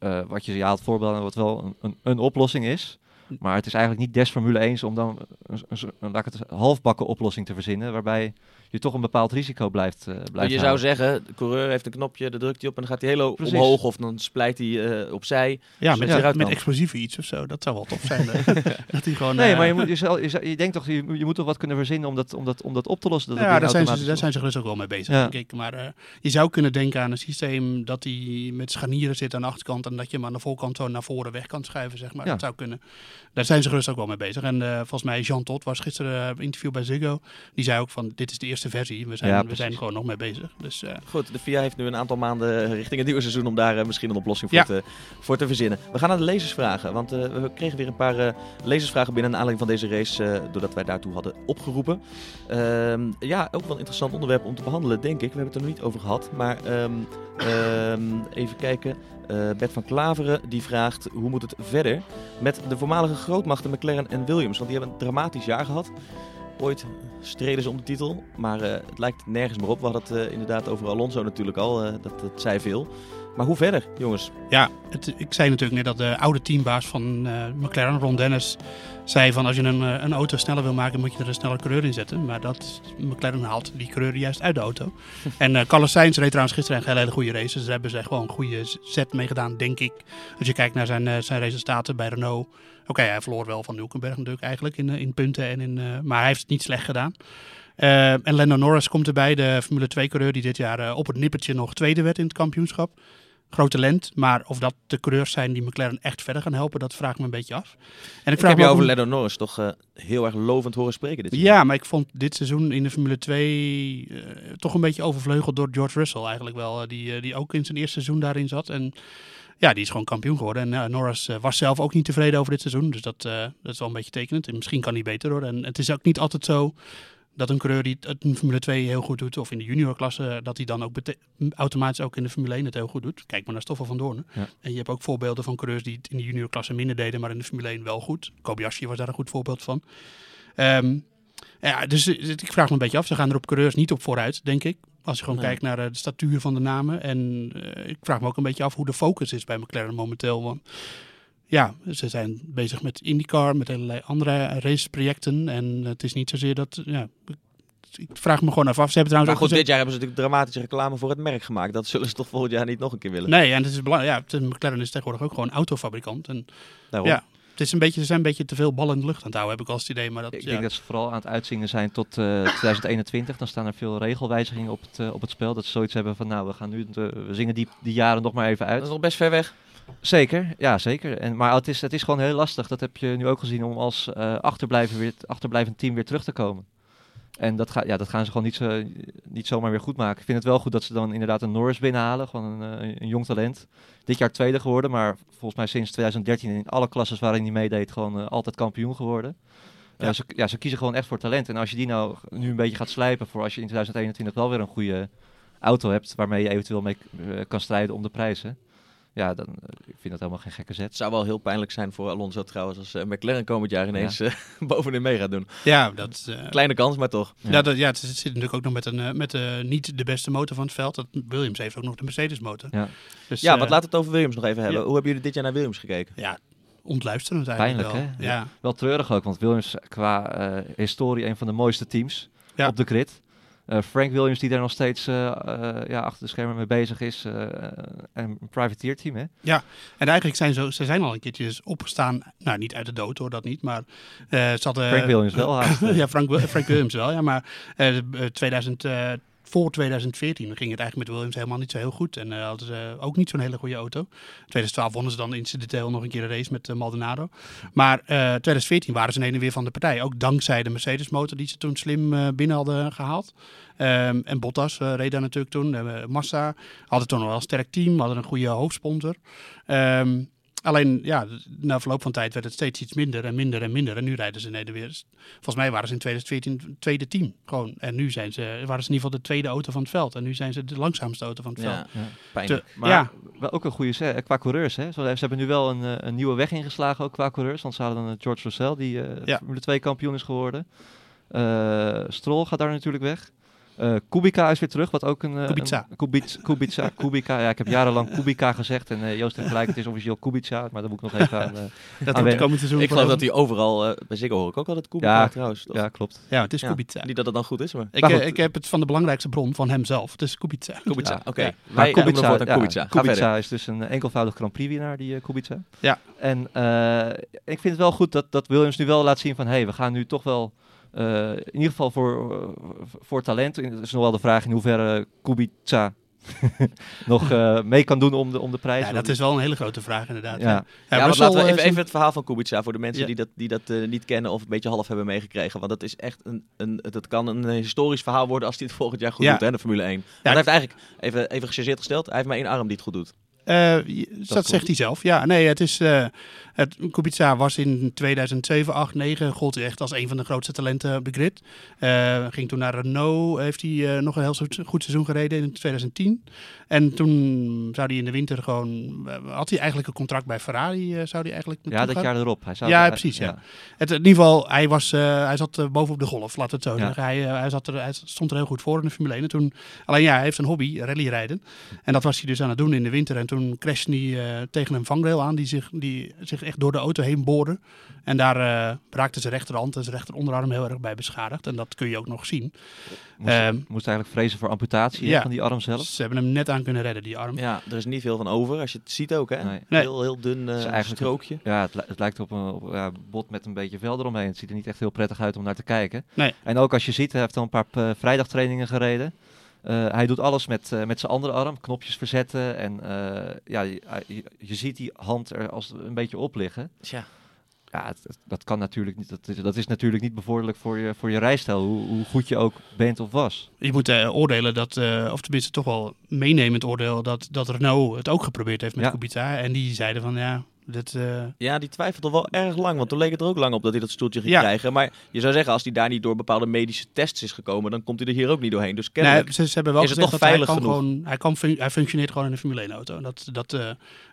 uh, wat je ja, had voorbeelden, wat wel een, een, een, oplossing is. Maar het is eigenlijk niet des Formule 1 om dan een, een, een, een, een halfbakken oplossing te verzinnen. Waarbij je toch een bepaald risico blijft, uh, blijft Je zou zeggen, de coureur heeft een knopje, daar drukt hij op en dan gaat hij heel Precies. omhoog of dan splijt hij uh, opzij. Ja, met, met, met explosieve iets of zo. Dat zou wel tof zijn. dat hij gewoon, nee, maar je, moet, je, je, denkt toch, je, je, moet toch wat kunnen verzinnen om dat, om dat, om dat op te lossen? Dat ja, daar zijn, ze, daar zijn ze gerust ook wel mee bezig, denk ik. Maar je zou kunnen denken aan een systeem dat hij met scharnieren zit aan de achterkant en dat je hem aan de voorkant zo naar voren weg kan schuiven, zeg maar. Dat zou kunnen. Daar zijn ze gerust ook wel mee bezig. En volgens mij Jean Todt was gisteren interview bij Ziggo. Die zei ook van, dit is de eerste versie. We zijn, we zijn gewoon nog mee bezig. Dus, uh... Goed, de VIA heeft nu een aantal maanden richting het nieuwe seizoen om daar uh, misschien een oplossing voor, te, voor te verzinnen. We gaan naar de lezersvragen, want we kregen weer een paar lezersvragen binnen aanleiding van deze race, doordat wij daartoe hadden opgeroepen. Ehm, ja, ook wel een interessant onderwerp om te behandelen, denk ik. We hebben het er nog niet over gehad, maar um, um, even kijken. Bert van Klaveren die vraagt hoe moet het verder met de voormalige grootmachten McLaren en Williams, want die hebben een dramatisch jaar gehad. Ooit streden ze om de titel, maar uh, het lijkt nergens meer op. We hadden het uh, inderdaad over Alonso natuurlijk al, uh, dat, dat zei veel. Maar hoe verder, jongens? Ja, het, ik zei natuurlijk net dat de oude teambaas van McLaren, Ron Dennis, zei van als je een, een auto sneller wil maken, moet je er een snelle coureur in zetten. Maar dat, McLaren haalt die coureur juist uit de auto. en Carlos Sainz reed trouwens gisteren een hele goede race. Dus daar hebben ze gewoon een goede set mee gedaan, denk ik. Als je kijkt naar zijn, zijn resultaten bij Renault Oké, hij verloor wel van Hulkenberg natuurlijk eigenlijk in, eh, in punten. En in, uh, maar hij heeft het niet slecht gedaan. Uh, en Lando Norris komt erbij, de Formule 2-coureur die dit jaar uh, op het nippertje nog tweede werd in het kampioenschap. Groot talent, maar of dat de coureurs zijn die McLaren echt verder gaan helpen, dat vraag ik me een beetje af. En ik, vraag heb je over Lando Norris toch heel erg lovend horen spreken dit Ja, maar ik vond dit seizoen in de Formule 2 toch een beetje overvleugeld door George Russell eigenlijk wel. die, die ook in zijn eerste seizoen daarin zat. En ja, die is gewoon kampioen geworden. En uh, Norris uh, was zelf ook niet tevreden over dit seizoen. Dus dat, uh, dat is wel een beetje tekenend. En misschien kan hij beter worden. En het is ook niet altijd zo dat een coureur die het in Formule 2 heel goed doet, of in de juniorklasse, dat hij dan ook automatisch ook in de Formule 1 het heel goed doet. Kijk maar naar Stoffel van Doorn. Ja. En je hebt ook voorbeelden van coureurs die het in de juniorklasse minder deden, maar in de Formule 1 wel goed. Kobayashi was daar een goed voorbeeld van. Um, ja, dus ik vraag me een beetje af. Ze gaan er op coureurs niet op vooruit, denk ik. Als je gewoon kijkt naar de statuur van de namen. En uh, ik vraag me ook een beetje af hoe de focus is bij McLaren momenteel. Want ja, ze zijn bezig met IndyCar, met allerlei andere raceprojecten. En het is niet zozeer dat. Ja, ik vraag me gewoon af. Ze hebben trouwens maar goed, dit jaar hebben ze natuurlijk dramatische reclame voor het merk gemaakt. Dat zullen ze toch volgend jaar niet nog een keer willen. Nee, en het is belangrijk. Ja, McLaren is tegenwoordig ook gewoon autofabrikant. En Daarom. ja, het is een beetje, ze zijn een beetje te veel ballen in de lucht aan het houden, heb ik als het idee. Maar dat, ik denk dat ze vooral aan het uitzingen zijn tot 2021. Eh, Dan staan er veel regelwijzigingen op het, uh, op het spel. Dat ze zoiets hebben van, nou, we gaan nu, we zingen die, die jaren nog maar even uit. Dat is nog best ver weg. Zeker, ja zeker. En, maar het is, het is gewoon heel lastig, dat heb je nu ook gezien, om als uh, achterblijven weer, achterblijvend team weer terug te komen. En dat, ga, ja, dat gaan ze gewoon niet, zo, niet zomaar weer goed maken. Ik vind het wel goed dat ze dan inderdaad een Norris binnenhalen. Gewoon een, eh, een jong talent. Dit jaar tweede geworden, maar volgens mij sinds 2013 in alle klasses waarin hij meedeed gewoon uh, altijd kampioen geworden. Eh, ja. ze, ja, ze kiezen gewoon echt voor talent. En als je die nou nu een beetje gaat slijpen voor als je in 2021 wel weer een goede auto hebt waarmee je eventueel mee kan strijden om de prijzen ja, dan, uh, ik vind dat helemaal geen gekke zet. Het zou wel heel pijnlijk zijn voor Alonso trouwens als uh, McLaren komend jaar ineens ja. uh, bovenin mee gaat doen. Ja, dat... Kleine kans, maar toch. Ja, ja, dat, ja het, zit natuurlijk ook nog met, een, met niet de beste motor van het veld. Dat, Williams heeft ook nog de Mercedes motor. Ja, dus, ja wat laat het over Williams nog even hebben. Hoe hebben jullie dit jaar naar Williams gekeken? Ja, ontluisterend eigenlijk Pijnlijk, wel. Hè? Ja. Wel treurig ook, want Williams qua historie een van de mooiste teams op de grid. Uh, Frank Williams, die daar nog steeds uh, uh, ja, achter de schermen mee bezig is. een privateer team, hè? Ja, en eigenlijk zijn ze, ze zijn al een keertje opgestaan. Nou, niet uit de dood hoor, dat niet. Maar ze hadden... Frank Williams wel, ja, Frank, Frank Williams wel, ja. Maar 2000 voor 2014 ging het eigenlijk met Williams helemaal niet zo heel goed. En uh, hadden ze ook niet zo'n hele goede auto. 2012 wonnen ze dan in detail nog een keer een race met uh, Maldonado. Maar uh, 2014 waren ze een en weer van de partij. Ook dankzij de Mercedes motor die ze toen slim binnen hadden gehaald. Um, en Bottas reed daar natuurlijk toen. Massa hadden toen nog wel een sterk team. Hadden een goede hoofdsponsor. Um, Alleen, ja, na verloop van tijd werd het steeds iets minder en minder en minder. En nu rijden ze neder weer. Volgens mij waren ze in 2014 tweede team. Gewoon. En nu zijn ze, waren ze in ieder geval de tweede auto van het veld. En nu zijn ze de langzaamste auto van het veld. Ja, pijnlijk. maar ja. wel ook een goede qua coureurs. Hè? Ze hebben nu wel een, eh, een nieuwe weg ingeslagen ook qua coureurs. Want ze hadden dan George Russell, die uh, ja. Formule 2 kampioen is geworden. Uh, Stroll gaat daar natuurlijk weg. Eh, Kubica is weer terug, wat ook een... eh, Kubica. een- Kubica, Kubica. Ja, ik heb jarenlang Kubica gezegd en eh, Joost heeft gelijk, het is officieel Kubica, maar daar moet ik nog even aan... Dat aan komend seizoen Ik geloof dat hij overal, bij Ziggo hoor ik ook al dat Kubica Ja, trouwens. toch? Ja, klopt. Ja, het is Ja. Kubica. Niet dat het dan goed is, maar... Ik, Maar goed. ik heb het van de belangrijkste bron van hemzelf. Het is Kubica. Kubica, Ja. oké. Ja. Maar Kubica. Verder. Kubica is dus een enkelvoudig Grand Prix winnaar, die uh, Kubica. Ja. En eh, ik vind het wel goed dat, dat Williams nu wel laat zien van, hé, hey, we gaan nu toch wel, in ieder geval voor, eh, voor talent. Het is nog wel de vraag in hoeverre Kubica nog eh, mee kan doen om de, om de prijs. Ja, dat is wel een hele grote vraag inderdaad. Ja. Ja, Ja, want Russell, laten we eh, even, even het verhaal van Kubica voor de mensen Ja. die dat, die dat eh, niet kennen of een beetje half hebben meegekregen. Want dat is echt een, een, dat kan een historisch verhaal worden als hij het volgend jaar goed Ja. doet, hè, de Formule 1. Want hij heeft eigenlijk, even, even gechargeerd gesteld, hij heeft maar één arm die het goed doet. Eh, dat zegt hij zelf. Ja, nee, het is. eh het, Kubica was in 2007, 8, 9. Gold hij echt als een van de grootste talenten op de grid. Eh, ging toen naar Renault. Heeft hij nog een heel goed seizoen gereden in 2010. En toen zou hij in de winter gewoon. had hij eigenlijk een contract bij Ferrari? zou hij eigenlijk Ja, dat gaan? jaar erop. Hij zou, Ja, precies, ja. Het, in ieder geval, hij, was, hij zat bovenop de golf, we het zo Ja. zeggen. Hij, hij, zat er, hij stond er heel goed voor in de Formule 1. En toen, alleen ja, hij heeft een hobby, rallyrijden. En dat was hij dus aan het doen in de winter. En toen crashte hij eh, tegen een vangrail aan die zich, die zich echt door de auto heen boorde. En daar eh, raakte zijn rechterhand en zijn rechteronderarm heel erg bij beschadigd. En dat kun je ook nog zien. Moest, Ehm, moest eigenlijk vrezen voor amputatie ja. van die arm zelf. Ze hebben hem net aan kunnen redden, die arm. Ja, er is niet veel van over, als je het ziet ook, hè? Nee. Nee. Heel, heel dun eh, Het eigenlijk strookje. Ja, het, li- het lijkt op een op, ja, bot met een beetje vel eromheen. Het ziet er niet echt heel prettig uit om naar te kijken. Nee. En ook als je ziet, hij heeft al een paar eh, vrijdagtrainingen gereden. Eh, hij doet alles met, eh, met zijn andere arm, knopjes verzetten. En eh, ja, je, ziet die hand er als een beetje op liggen. Tja. Ja, het- het- dat kan natuurlijk niet. Dat is, dat is natuurlijk niet bevorderlijk voor je, voor je rijstijl, hoe, hoe goed je ook bent of was. Je moet eh, oordelen dat, eh, of tenminste toch wel meenemend oordeel, dat, dat Renault het ook geprobeerd heeft met Ja. Kubica. En die zeiden van ja, dit, eh, Ja, die twijfelde wel erg lang, want toen leek het er ook lang op dat hij dat stoeltje ging Ja. krijgen. Maar je zou zeggen, als hij daar niet door bepaalde medische tests is gekomen, dan komt hij er hier ook niet doorheen. Dus kennelijk... Nee, ze, ze hebben wel is het toch dat hij veilig kan genoeg? gewoon, hij, kan fun- hij functioneert gewoon in een Formule 1 auto. En dat, dat, eh,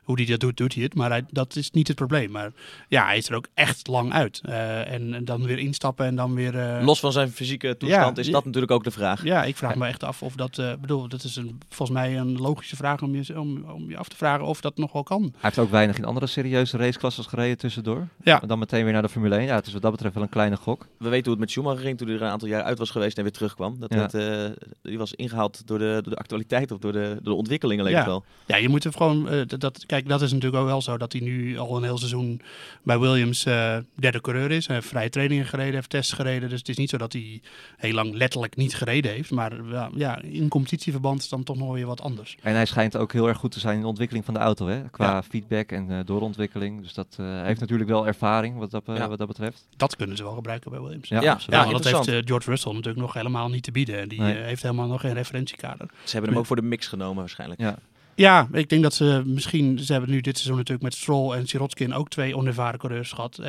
hoe hij dat doet, doet hij het. Maar hij, dat is niet het probleem. Maar ja, hij is er ook echt lang uit. Eh, en, en dan weer instappen en dan weer... eh, Los van zijn fysieke toestand Ja, is dat natuurlijk ook de vraag. Ja, ik vraag me echt af of dat... eh bedoel, dat is een, volgens mij een logische vraag om je, om, om je af te vragen of dat nog wel kan. Hij heeft ook weinig in andere serieuze raceklasses gereden tussendoor. Ja. En dan meteen weer naar de Formule 1. Ja, het is wat dat betreft wel een kleine gok. We weten hoe het met Schumacher ging toen hij er een aantal jaar uit was geweest en weer terugkwam. Dat Ja. het, eh, die was ingehaald door de, door de actualiteit of door de, door de ontwikkelingen, leek Ja. wel. Ja, je moet er gewoon. eh, dat- dat, kijk, dat is natuurlijk ook wel zo dat hij nu al een heel seizoen bij Williams eh, derde coureur is. Hij heeft vrije trainingen gereden, heeft tests gereden. Dus het is niet zo dat hij heel lang letterlijk niet gereden heeft. Maar ja, ja, in competitieverband is dan toch nog weer wat anders. En hij schijnt ook heel erg goed te zijn in de ontwikkeling van de auto. Hè? Qua Ja. feedback en eh, doorontwikkeling. Dus dat, eh, hij heeft natuurlijk wel ervaring wat dat, eh, Ja. wat dat betreft. Dat kunnen ze wel gebruiken bij Williams. Ja, dat heeft eh, George Russell natuurlijk nog helemaal niet te bieden. En die Nee. heeft helemaal nog geen referentiekader. Ze hebben hem ook voor de mix genomen waarschijnlijk. Ja. Ja, ik denk dat ze misschien... Ze hebben nu dit seizoen natuurlijk met Stroll en Sirotkin ook twee onervaren coureurs gehad.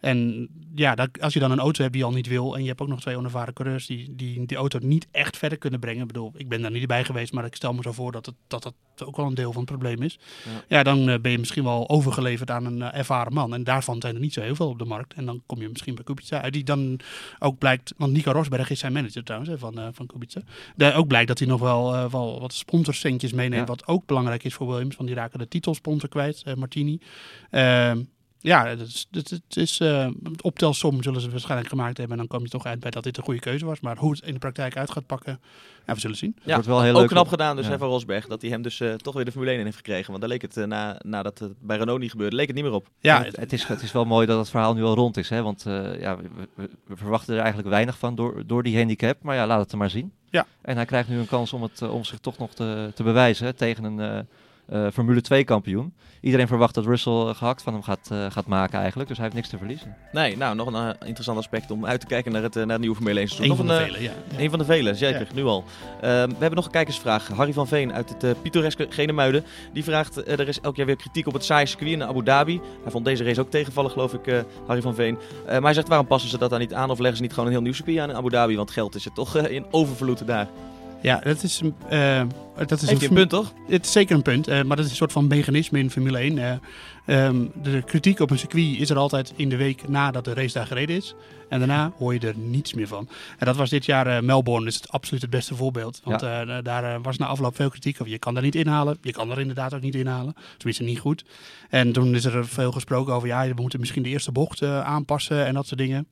En ja, dat, als je dan een auto hebt die je al niet wil... en je hebt ook nog twee onervaren coureurs die, die die auto niet echt verder kunnen brengen. Ik bedoel, ik ben daar niet bij geweest, maar ik stel me zo voor dat het, dat, dat ook wel een deel van het probleem is. Ja. Ja, dan eh, ben je misschien wel overgeleverd aan een eh, ervaren man. En daarvan zijn er niet zo heel veel op de markt. En dan kom je misschien bij Kubica uit. Die dan ook blijkt, want Nico Rosberg is zijn manager trouwens hè, van, eh van Kubica. Daar ook blijkt dat hij nog wel, wel wat sponsorcentjes meeneemt. Ja. Wat ook belangrijk is voor Williams, want die raken de titelsponsor kwijt, Martini. Ja, het is, het, het is eh, het optelsom zullen ze waarschijnlijk gemaakt hebben. En dan kom je toch uit bij dat dit een goede keuze was. Maar hoe het in de praktijk uit gaat pakken, ja, we zullen zien. Het wordt wel heel ook leuk knap gedaan dus Ja. van Rosberg, dat hij hem dus eh, toch weer de Formule 1 in heeft gekregen. Want daar leek het, eh, na, nadat het bij Renault niet gebeurde, leek het niet meer op. Ja, het, het is, het is wel mooi dat het verhaal nu al rond is. Hè? Want eh, ja, we, we- we verwachten er eigenlijk weinig van door, door die handicap. Maar ja, laat het er maar zien. Ja. En hij krijgt nu een kans om, het, om zich toch nog te, te bewijzen hè, tegen een Formule 2 kampioen. Iedereen verwacht dat Russell eh, gehakt van hem gaat, eh, gaat maken eigenlijk. Dus hij heeft niks te verliezen. Nee, nou, nog een eh, interessant aspect om uit te kijken naar het, eh, naar het nieuwe Formule 1 seizoen. Een van de eh, vele, ja. ja. Een van de vele, zeker, nu al. Ehm, we hebben nog een kijkersvraag. Harry van Veen uit het eh pittoreske Genemuiden. Die vraagt, eh, er is elk jaar weer kritiek op het saaie circuit in Abu Dhabi. Hij vond deze race ook tegenvallen, geloof ik, eh, Harry van Veen. Eh, maar hij zegt, waarom passen ze dat dan niet aan? Of leggen ze niet gewoon een heel nieuw circuit aan in Abu Dhabi? Want geld is er toch eh, in overvloed daar. Ja, dat is, een, eh, dat is een punt, toch? Het is zeker een punt, eh, maar dat is een soort van mechanisme in Formule 1. Eh, ehm, de kritiek op een circuit is er altijd in de week nadat de race daar gereden is. En daarna hoor je er niets meer van. En dat was dit jaar Melbourne, is het absoluut het beste voorbeeld. Want daar was na afloop veel kritiek over. Je kan daar niet inhalen. Je kan er inderdaad ook niet inhalen. Tenminste, niet goed. En toen is er veel gesproken over, ja, we moeten misschien de eerste bocht aanpassen en dat soort dingen.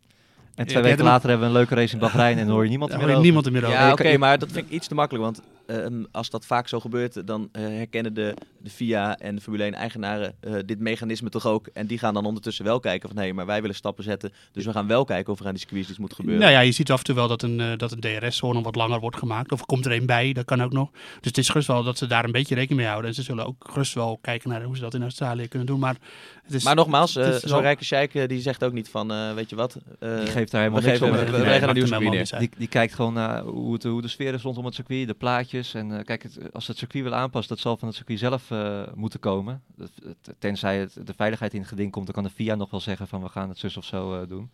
En Ja, twee weken later hebben we een leuke race in Bahrein en dan hoor je niemand meer hoor je niemand er meer over. Ja, oké, maar dat vind ik iets te makkelijk. Want ehm, als dat vaak zo gebeurt, dan eh, herkennen de, de FIA en de Formule 1-eigenaren dit mechanisme toch ook. En die gaan dan ondertussen wel kijken van, hé, maar wij willen stappen zetten. Dus we gaan wel kijken of er aan die circuits iets moet gebeuren. Nou ja, je ziet af en toe wel dat een, eh, dat een DRS-zone wat langer wordt gemaakt. Of komt er een bij, dat kan ook nog. Dus het is gerust wel dat ze daar een beetje rekening mee houden. En ze zullen ook gerust wel kijken naar hoe ze dat in Australië kunnen doen. Maar, het is, maar nogmaals, het eh, is zo'n wel- rijke sheik eh, die zegt ook niet van, eh, weet je wat... eh, Die geeft daar helemaal niks om. Nee. Die, die kijkt gewoon naar hoe, het, hoe de sfeer is rondom het circuit, de plaatjes. En eh, kijk, het, als ze het circuit wil aanpassen, dat zal van het circuit zelf eh, moeten komen. Dat- het- tenzij het, de veiligheid in het geding komt, dan kan de FIA nog wel zeggen van we gaan het zus of zo eh, doen.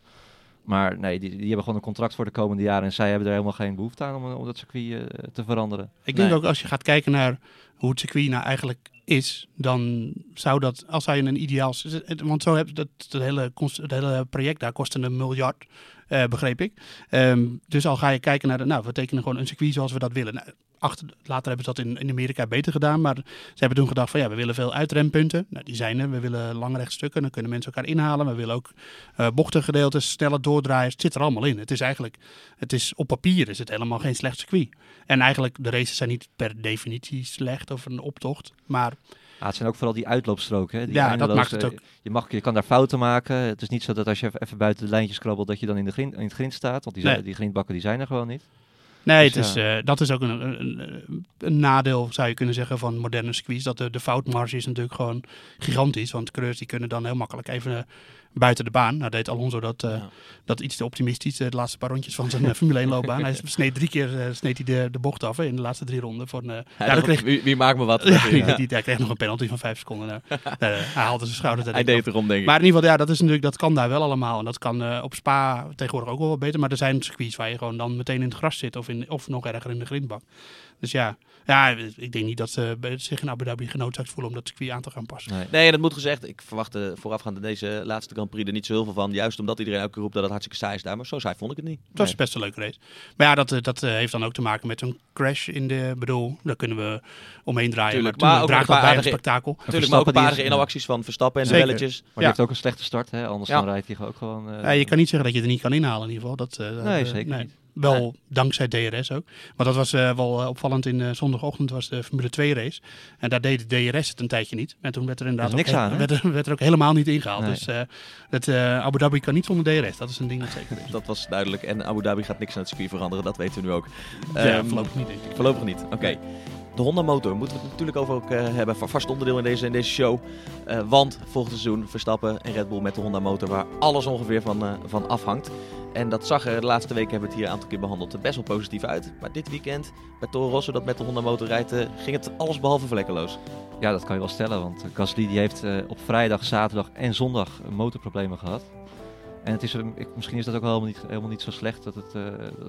Maar nee, die, die hebben gewoon een contract voor de komende jaren. En zij hebben er helemaal geen behoefte aan om, om dat circuit eh, te veranderen. Ik denk Nee. ook als je gaat kijken naar hoe het circuit nou eigenlijk is, dan zou dat, als hij een ideaal... Want zo heb dat het hele, het hele project daar kostte een miljard, eh, begreep ik. Ehm, dus al ga je kijken naar, de, nou, we tekenen gewoon een circuit zoals we dat willen. Nou, achter, later hebben ze dat in, in Amerika beter gedaan, maar ze hebben toen gedacht van ja, we willen veel uitrempunten. Nou, die zijn er. We willen lange rechtstukken, dan kunnen mensen elkaar inhalen. We willen ook eh bochtengedeeltes, sneller doordraaien. Het zit er allemaal in. Het is eigenlijk, het is op papier is het helemaal geen slecht circuit. En eigenlijk, de races zijn niet per definitie slecht of een optocht. Maar het zijn ook vooral die uitloopstroken. Hè? Die Ja, dat maakt het ook. Je, mag, je kan daar fouten maken. Het is niet zo dat als je even, buiten de lijntjes krabbelt, dat je dan in, de grind, in het grind staat. Want die, Nee. die grindbakken die zijn er gewoon niet. Nee, Dus het is, ja. eh, dat is ook een, een, een- nadeel, zou je kunnen zeggen, van moderne circuits. Dat de, de foutmarge is natuurlijk gewoon gigantisch. Want coureurs die kunnen dan heel makkelijk even eh, buiten de baan. Nou deed Alonso dat, eh, Ja. dat iets te optimistisch, de laatste paar rondjes van zijn Formule 1 loopbaan. Hij sneed drie keer sneed hij de, de bocht af hè, in de laatste drie ronden. Voor een, Hij ja, kreeg, wie, wie maakt me wat? ja, die, hij kreeg nog een penalty van vijf seconden. Nou, hij haalde zijn schouder. Hij deed erom, denk ik. Maar in ieder geval, ja, dat, is natuurlijk, dat kan daar wel allemaal. En dat kan op Spa tegenwoordig ook wel wat beter. Maar er zijn circuits waar je gewoon dan meteen in het gras zit. Of, in, of nog erger in de grindbak. Dus ja, ja, ik denk niet dat ze bij- zich in Abu Dhabi genoodzaakt voelen om dat circuit aan te gaan passen. Nee. Nee, dat moet gezegd. Ik verwachtte voorafgaand aan deze laatste Grand Prix er niet zo heel veel van. Juist omdat iedereen elke keer roept dat het hartstikke saai is daar. Maar zo saai vond ik het niet. Het was best een leuke race. Maar ja, dat, eh, dat eh, heeft dan ook te maken met een crash in de... bedoel, daar kunnen we omheen draaien. Tuurlijk, maar, ook draagt een dat bij spektakel. Natuurlijk, maar ook een paar inhaalacties van Verstappen en Zeker. de belletjes. Maar Ja. die heeft ook een slechte start, hè? anders Ja. dan rijdt hij ook gewoon... eh, Ja, je kan niet zeggen dat je het er niet kan inhalen in ieder geval. Dat, eh, Nee, zeker niet. Wel dankzij DRS ook. Maar dat was eh, wel eh, opvallend. In eh, zondagochtend was de Formule 2 race. En daar deed de DRS het een tijdje niet. En toen werd er inderdaad Er ook, niks aan, werd, er, werd er ook helemaal niet ingehaald. Nee. Dus het, Abu Dhabi kan niet zonder DRS. Dat is een ding dat zeker is. Dat was duidelijk. En Abu Dhabi gaat niks aan het circuit veranderen. Dat weten we nu ook. Ja, Ehm, voorlopig niet. Voorlopig niet. Oké. De Honda motor moeten we het natuurlijk over ook eh, hebben. Vast onderdeel in deze, in deze show. Eh, want volgend seizoen Verstappen en Red Bull met de Honda motor waar alles ongeveer van, eh, van afhangt. En dat zag er de laatste weken hebben we het hier een aantal keer behandeld best wel positief uit. Maar dit weekend bij Toro Rosso dat met de Honda motor rijdt ging het alles behalve vlekkeloos. Ja, dat kan je wel stellen, want Gasly die heeft op vrijdag, zaterdag en zondag motorproblemen gehad. En het is, misschien is dat ook wel helemaal niet, helemaal niet zo slecht, dat het,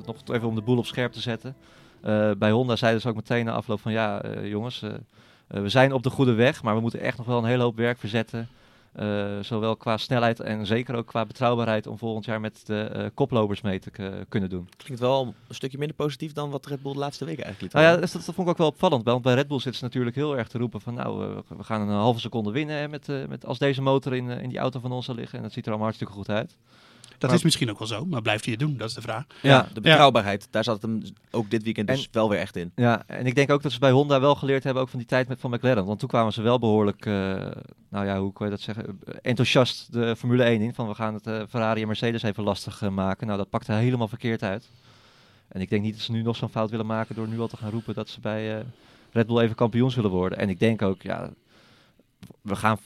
nog even om de boel op scherp te zetten. Eh, bij Honda zeiden ze ook meteen na afloop van ja eh, jongens, eh, we zijn op de goede weg, maar we moeten echt nog wel een hele hoop werk verzetten. Zowel qua snelheid en zeker ook qua betrouwbaarheid om volgend jaar met de koplopers mee te kunnen doen. Klinkt wel een stukje minder positief dan wat Red Bull de laatste weken eigenlijk liet Nou ja, dat, dat vond ik ook wel opvallend. Want bij Red Bull zitten ze natuurlijk heel erg te roepen van nou, we gaan een halve seconde winnen hè, met, met, als deze motor in, in die auto van ons zal liggen. En dat ziet er allemaal hartstikke goed uit. Dat Maar- is misschien ook wel zo. Maar blijft hij het doen? Dat is de vraag. Ja, de betrouwbaarheid. Daar zat het hem ook dit weekend dus En- wel weer echt in. Ja, en ik denk ook dat ze bij Honda wel geleerd hebben ook van die tijd met van McLaren. Want toen kwamen ze wel behoorlijk, eh, nou ja, hoe kan je dat zeggen, eh, enthousiast de Formule 1 in. Van we gaan het eh, Ferrari en Mercedes even lastig maken. Nou, dat pakte helemaal verkeerd uit. En ik denk niet dat ze nu nog zo'n fout willen maken door nu al te gaan roepen dat ze bij eh, Red Bull even kampioens willen worden. En ik denk ook, ja, we gaan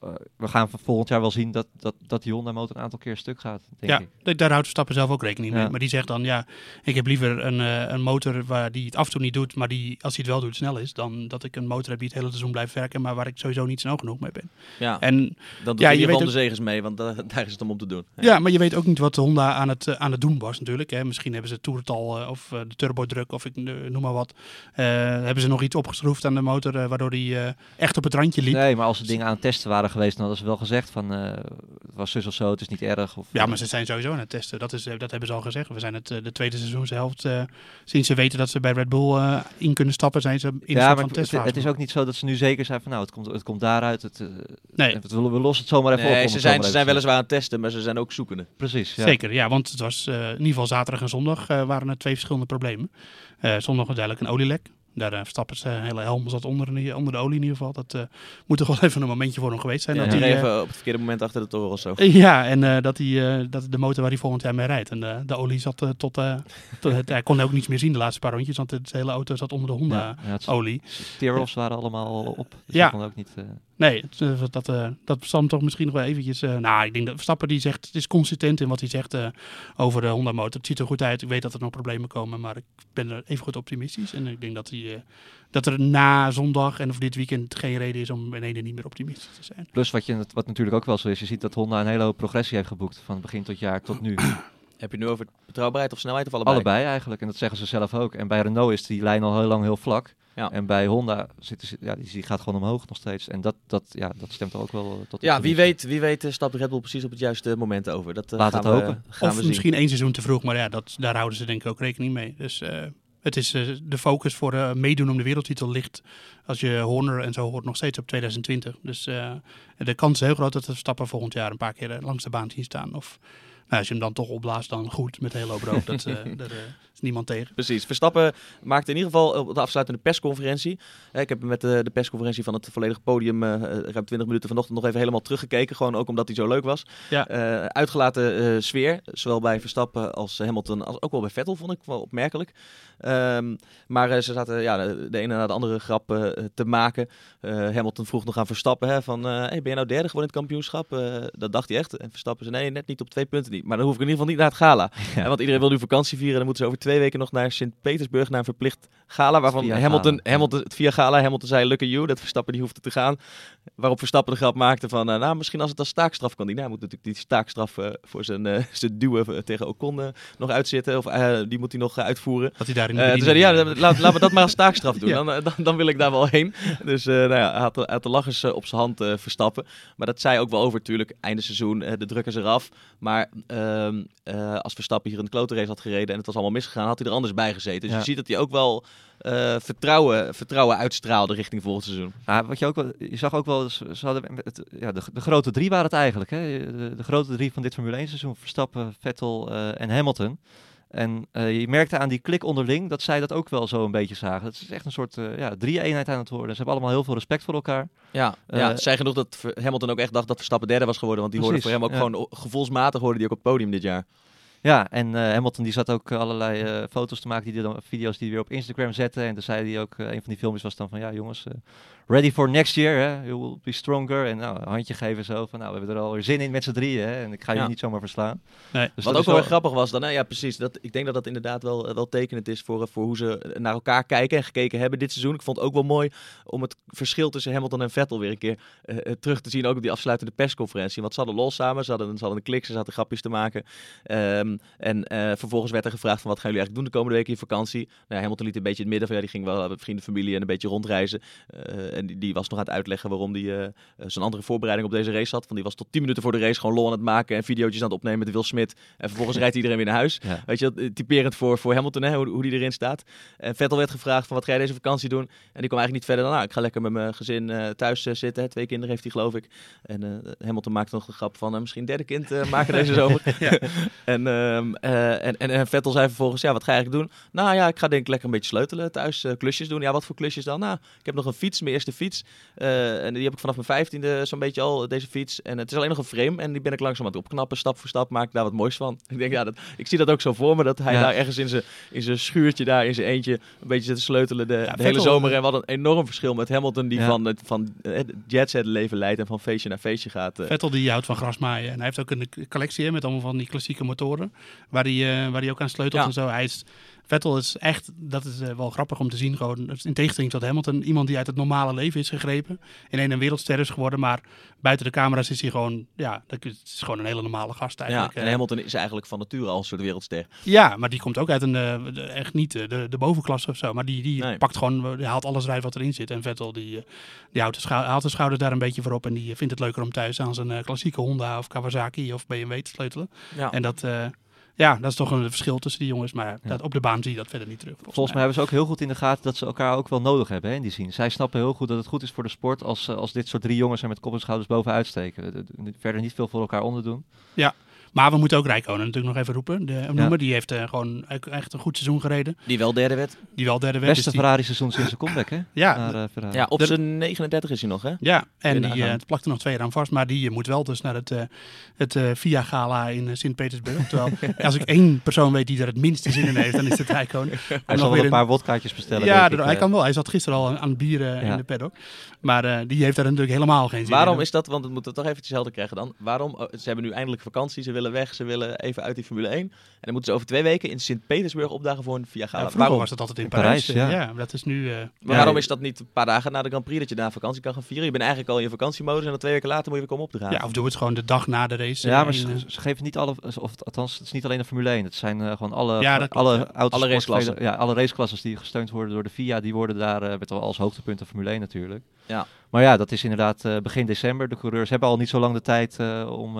eh, we gaan volgend jaar wel zien dat, dat, dat die Honda motor een aantal keer stuk gaat, denk ja, ik. da- daar houdt Verstappen zelf ook rekening mee. Ja. Maar die zegt dan, ja, ik heb liever een, eh, een motor waar die het af en toe niet doet, maar die, als hij het wel doet, snel is, dan dat ik een motor heb die het hele seizoen blijft werken, maar waar ik sowieso niet snel genoeg mee ben. Ja, En dan doet ja, je ieder geval weet de zegens mee, want da- daar is het om om te doen. Ja, maar je weet ook niet wat de Honda aan het, eh, aan het doen was natuurlijk. Hè. Misschien hebben ze het toerental eh, of de turbodruk of ik noem maar wat. Eh, hebben ze nog iets opgeschroefd aan de motor waardoor die eh, echt op het randje liep. Nee, maar als er dingen aan het testen waren geweest, dan hadden ze wel gezegd van eh, het was zus of zo, het is niet erg. Of, Ja, maar ze zijn sowieso aan het testen. Dat, is, eh, dat hebben ze al gezegd. We zijn het eh, de tweede seizoenshelft. eh sinds ze weten dat ze bij Red Bull eh, in kunnen stappen, zijn ze in ja, maar van het, testfase. het is ook niet zo dat ze nu zeker zijn van nou, het komt, het komt daaruit. Het, eh, Nee. het- we, we lossen het zomaar even op. Nee, om ze het zijn, ze zijn weliswaar aan het testen, maar ze zijn ook zoekende. Precies, ja. Zeker, ja, want het was eh, in ieder geval zaterdag en zondag eh, waren er twee verschillende problemen. Eh, zondag was duidelijk een olielek. Daar uh, Verstappen zijn hele helm zat onder, onder de olie in ieder geval. Dat eh, moet toch wel even een momentje voor hem geweest zijn. Ja, dat hij, eh, even op het verkeerde moment achter de toren of zo. Ja, en eh, dat, eh, dat de motor waar hij volgend jaar mee rijdt. En eh, de olie zat eh, tot... eh, tot het, hij kon ook niets meer zien de laatste paar rondjes, want de hele auto zat onder de Ja, Honda ja. Steer-offs waren allemaal op. Dus Ja. dat kon ook niet... Nee, eh, dat, eh, dat zal hem toch misschien nog wel eventjes... eh, nou, ik denk dat Verstappen die zegt... Het is consistent in wat hij zegt eh, over de Honda motor. Het ziet er goed uit. Ik weet dat er nog problemen komen, maar ik ben er even goed optimistisch. En ik denk dat, hij, eh, dat er na zondag en of dit weekend geen reden is om beneden niet meer optimistisch te zijn. Plus wat, je, wat natuurlijk ook wel zo is, je ziet dat Honda een hele hoop progressie heeft geboekt. Van begin tot jaar tot nu. Heb je nu over betrouwbaarheid of snelheid of allebei? Allebei eigenlijk. En dat zeggen ze zelf ook. En bij Renault is die lijn al heel lang heel vlak. Ja. En bij Honda zit, ze- ja, die, die gaat gewoon omhoog nog steeds. En dat, dat, ja, dat stemt er ook wel eh, tot Ja, wie weet, wie weet eh, stapt Red Bull precies op het juiste moment over. Dat eh, Laat gaan het we, hopen. Gaan of we zien. misschien één seizoen te vroeg, maar ja, dat, daar houden ze denk ik ook rekening mee. Dus eh, het is de focus voor eh, meedoen om de wereldtitel ligt, als je Horner en zo hoort, nog steeds op 2020. Dus eh, de kans is heel groot dat de Verstappen volgend jaar een paar keer langs de baan zien staan. Of als je hem dan toch opblaast, dan goed, met hele hoop rook. dat, eh, daar eh, is niemand tegen. Precies. Verstappen maakte in ieder geval op de afsluitende persconferentie. Eh, ik heb met de, de persconferentie van het volledige podium eh, eh, ruim 20 minuten vanochtend nog even helemaal teruggekeken. Gewoon ook omdat hij zo leuk was. Ja. Eh, uitgelaten eh, sfeer. Zowel bij Verstappen als Hamilton. Als ook wel bij Vettel vond ik wel opmerkelijk. Ehm, maar eh, ze zaten ja, de, de ene na de andere grap eh, te maken. Eh, Hamilton vroeg nog aan Verstappen hè, van... eh, hey, ben je nou derde geworden in het kampioenschap? Eh, dat dacht hij echt. En Verstappen zei nee, net niet op twee punten Maar dan hoef ik in ieder geval niet naar het gala. Ja. Want iedereen wil nu vakantie vieren. En dan moeten ze over twee weken nog naar Sint-Petersburg... naar een verplicht gala. Waarvan Hamilton, gala. Hamilton, het via gala, Hamilton zei lucky you. Dat Verstappen die hoefde te gaan. Waarop Verstappen de grap maakte van... eh, nou, misschien als het als staakstraf kan. Die, nou, hij moet natuurlijk die staakstraf eh, voor zijn, eh zijn duwen tegen Ocon nog uitzitten. Of die moet hij nog uitvoeren. Dat hij daar in de toen bediening- zei hij, ja, laat, laten we dat maar als taakstraf doen. Ja. Dan, dan, dan wil ik daar wel heen. Dus nou ja, hij had, hij had de lachers op zijn hand verstappen. Maar dat zei ook wel over, natuurlijk. Einde seizoen, de druk is eraf. Maar ehm, eh, als Verstappen hier in de klote race had gereden en het was allemaal misgegaan, had hij er anders bij gezeten. Dus Ja. je ziet dat hij ook wel eh, vertrouwen, vertrouwen uitstraalde richting volgend seizoen. Ja, wat je, ook wel, je zag ook wel, ze, hadden het, ja, de, de grote drie waren het eigenlijk. Hè? De, de grote drie van dit Formule 1 seizoen, Verstappen, Vettel eh, en Hamilton. En eh, je merkte aan die klik onderling dat zij dat ook wel zo een beetje zagen. Het is echt een soort eh, ja, drie-eenheid aan het worden. Ze hebben allemaal heel veel respect voor elkaar. Ja, Eh, ja zij genoeg dat Hamilton ook echt dacht dat Verstappen derde was geworden. Want die hoorde voor Precies, hem ook ja. gewoon gevoelsmatig hoorde die ook op het podium dit jaar. Ja, en eh, Hamilton die zat ook eh, allerlei eh, foto's te maken, die dan, video's die hij weer op Instagram zette. En toen zei hij ook, een van die filmpjes was dan van, ja jongens, ready for next year, hè? you will be stronger. En nou, een handje geven zo van, nou we hebben er alweer zin in met z'n drieën hè? en ik ga Ja. je niet zomaar verslaan. Nee. Dus Wat ook wel weer grappig was dan, hè? ja precies, dat, ik denk dat dat inderdaad wel, eh, wel tekenend is voor, eh, voor hoe ze naar elkaar kijken en gekeken hebben dit seizoen. Ik vond het ook wel mooi om het verschil tussen Hamilton en Vettel weer een keer eh, eh, terug te zien, ook op die afsluitende persconferentie. Want ze hadden lol samen, ze hadden, ze hadden een klik, ze zaten grapjes te maken. Ehm, en eh, vervolgens werd er gevraagd van wat gaan jullie eigenlijk doen de komende weken in vakantie? Nou, Hamilton liet een beetje in het midden van, ja, die ging wel met vrienden, familie en een beetje rondreizen. Eh, en die, die was nog aan het uitleggen waarom die eh, eh, zijn andere voorbereiding op deze race had. Want die was tot 10 minuten voor de race gewoon lol aan het maken en videootjes aan het opnemen met Will Smith. En vervolgens rijdt iedereen weer naar huis. Ja. Weet je, dat, eh, typerend voor, voor Hamilton, hè, hoe, hoe die erin staat. En Vettel werd gevraagd van wat ga je deze vakantie doen? En die kwam eigenlijk niet verder dan, nou, ik ga lekker met mijn gezin thuis zitten. Hè. Twee kinderen heeft hij, geloof ik. En Hamilton maakte nog de grap van, misschien een derde kind maken deze zomer. en eh, en, en, en Vettel zei vervolgens, ja, wat ga je eigenlijk doen? Nou ja, ik ga denk ik lekker een beetje sleutelen thuis, klusjes doen. Ja, wat voor klusjes dan? Nou, ik heb nog een fiets, mijn eerste fiets. Eh, en die heb ik vanaf mijn vijftiende zo'n beetje al, deze fiets. En het is alleen nog een frame en die ben ik langzaam aan het opknappen. Stap voor stap maak ik daar wat moois van. Ik denk, ja, dat, ik zie dat ook zo voor me, dat hij Ja. daar ergens in zijn, in zijn schuurtje daar, in zijn eentje, een beetje zit te sleutelen de, de hele zomer. En wat een enorm verschil met Hamilton, die Ja. van, het, van eh, het jetset leven leidt en van feestje naar feestje gaat. eh. Vettel die houdt van grasmaaien. En hij heeft ook een collectie hè, met allemaal van die klassieke motoren. Waar hij, eh, waar hij ook aan sleutelt en zo. Hij is, Vettel is echt, dat is eh, wel grappig om te zien. Gewoon, in tegenstelling tot Hamilton, iemand die uit het normale leven is gegrepen. In een wereldster is geworden. Maar buiten de camera's is hij gewoon, ja, dat is gewoon een hele normale gast Ja, eigenlijk. en Eh, Hamilton is eigenlijk van nature al een soort wereldster. Ja, maar die komt ook uit een, eh, echt niet de, de bovenklasse of zo. Maar die, die Nee. pakt gewoon, die haalt alles eruit wat erin zit. En Vettel, die, die houdt de, haalt de schouders daar een beetje voor op. En die vindt het leuker om thuis aan zijn klassieke Honda of Kawasaki of BMW te sleutelen. Ja. En dat, ja, dat is toch een verschil tussen die jongens. Maar dat, op de baan zie je dat verder niet terug. Volgens, Volgens mij hebben ze ook heel goed in de gaten dat ze elkaar ook wel nodig hebben hè, in die zin. Zij snappen heel goed dat het goed is voor de sport als, eh, als dit soort drie jongens er met kop en schouders bovenuit steken. De- de- Verder niet veel voor elkaar onderdoen. Ja, maar we moeten ook Rijkonen natuurlijk nog even roepen. De, noemen. Die heeft eh, gewoon e- echt een goed seizoen gereden. Die wel derde werd. Die wel derde werd. Beste dus die- Ferrari seizoen sinds de comeback hè? Ja, Naar, eh. Ja, op zijn 39 is hij nog, hè? Ja, en die eh, het plakt er nog twee jaar aan vast. Maar die moet wel dus naar het, eh het eh, VIA-gala in Sint-Petersburg. Terwijl, als ik één persoon weet die er het minste zin in heeft, dan is het Rijkonen. Hij zal wel een paar wodkaartjes bestellen. Ja, denk ik, hij kan wel. Hij zat gisteren al aan, aan bieren Ja. in de paddock. Maar eh, die heeft daar natuurlijk helemaal geen zin Waarom in. is dat? Want het moet het toch eventjes helder krijgen dan. Waarom? oh, ze hebben nu eindelijk vakantie, ze willen weg, ze willen even uit die Formule 1. En dan moeten ze over twee weken in Sint-Petersburg opdagen voor een via Ja, gala. vroeger waarom? was het altijd in, In Parijs. Parijs, eh, ja. ja. dat is nu... eh, Maar Ja, waarom ja. is dat niet een paar dagen na de Grand Prix dat je daar vakantie kan gaan vieren? Je bent eigenlijk al in je vakantiemodus en dan twee weken later moet je weer komen op te gaan. ja, of doe het gewoon de dag na de race. Ja, eh, maar ze, ze geven niet alle, of althans, het is niet alleen de Formule 1. Het zijn gewoon alle, Ja, dat alle, ja. raceklassen. Ja, alle raceklasses die gesteund worden door de FIA, die worden daar met wel als hoogtepunt de Formule 1 natuurlijk. Ja. Maar ja, dat is inderdaad begin december. De coureurs hebben al niet zo lang de tijd om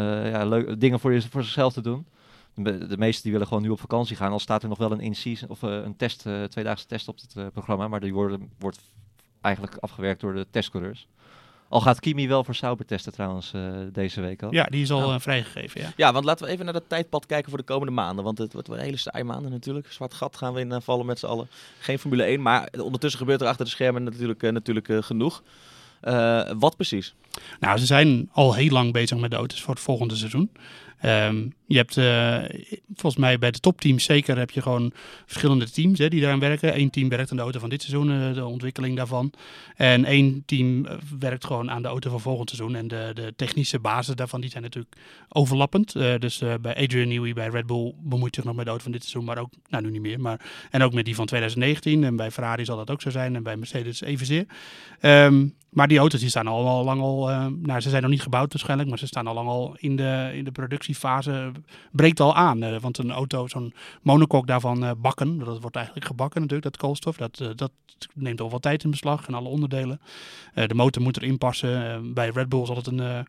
ja, leuk, dingen voor, je- voor zichzelf te doen. De, meesten die willen gewoon nu op vakantie gaan. Al staat er nog wel een in-season of eh, een test, eh, tweedaagse test op het eh, programma. Maar die worden, wordt eigenlijk afgewerkt door de testcoureurs. Al gaat Kimi wel voor Sauber testen trouwens eh, deze week al. ja, die is al eh, vrijgegeven, ja. Ja, want laten we even naar dat tijdpad kijken voor de komende maanden. Want het wordt weer hele saaie maanden natuurlijk. Zwart gat gaan we in eh, vallen met z'n allen. Geen Formule 1, maar ondertussen gebeurt er achter de schermen natuurlijk, eh, natuurlijk eh, genoeg. Eh, wat precies? Nou, ze zijn al heel lang bezig met de auto's voor het volgende seizoen. Ehm, je hebt eh, volgens mij bij de topteams zeker heb je gewoon verschillende teams hè, die daaraan werken. Eén team werkt aan de auto van dit seizoen, eh, de ontwikkeling daarvan. En één team eh, werkt gewoon aan de auto van volgend seizoen. En de, de technische basis daarvan die zijn natuurlijk overlappend. Dus bij Adrian Newey bij Red Bull bemoeit zich nog met de auto van dit seizoen, maar ook, nou nu niet meer. Maar, en ook met die van 2019. En bij Ferrari zal dat ook zo zijn. En bij Mercedes evenzeer. Ehm, maar die auto's die staan al, lang al, nou ze zijn nog niet gebouwd waarschijnlijk, maar ze staan al lang al in de, in de productiefase, breekt al aan. Eh, want een auto, zo'n monocoque daarvan eh, bakken, dat wordt eigenlijk gebakken natuurlijk, dat koolstof, dat, eh, dat neemt al wat tijd in beslag en alle onderdelen. De motor moet erin passen. Bij Red Bull zal het een...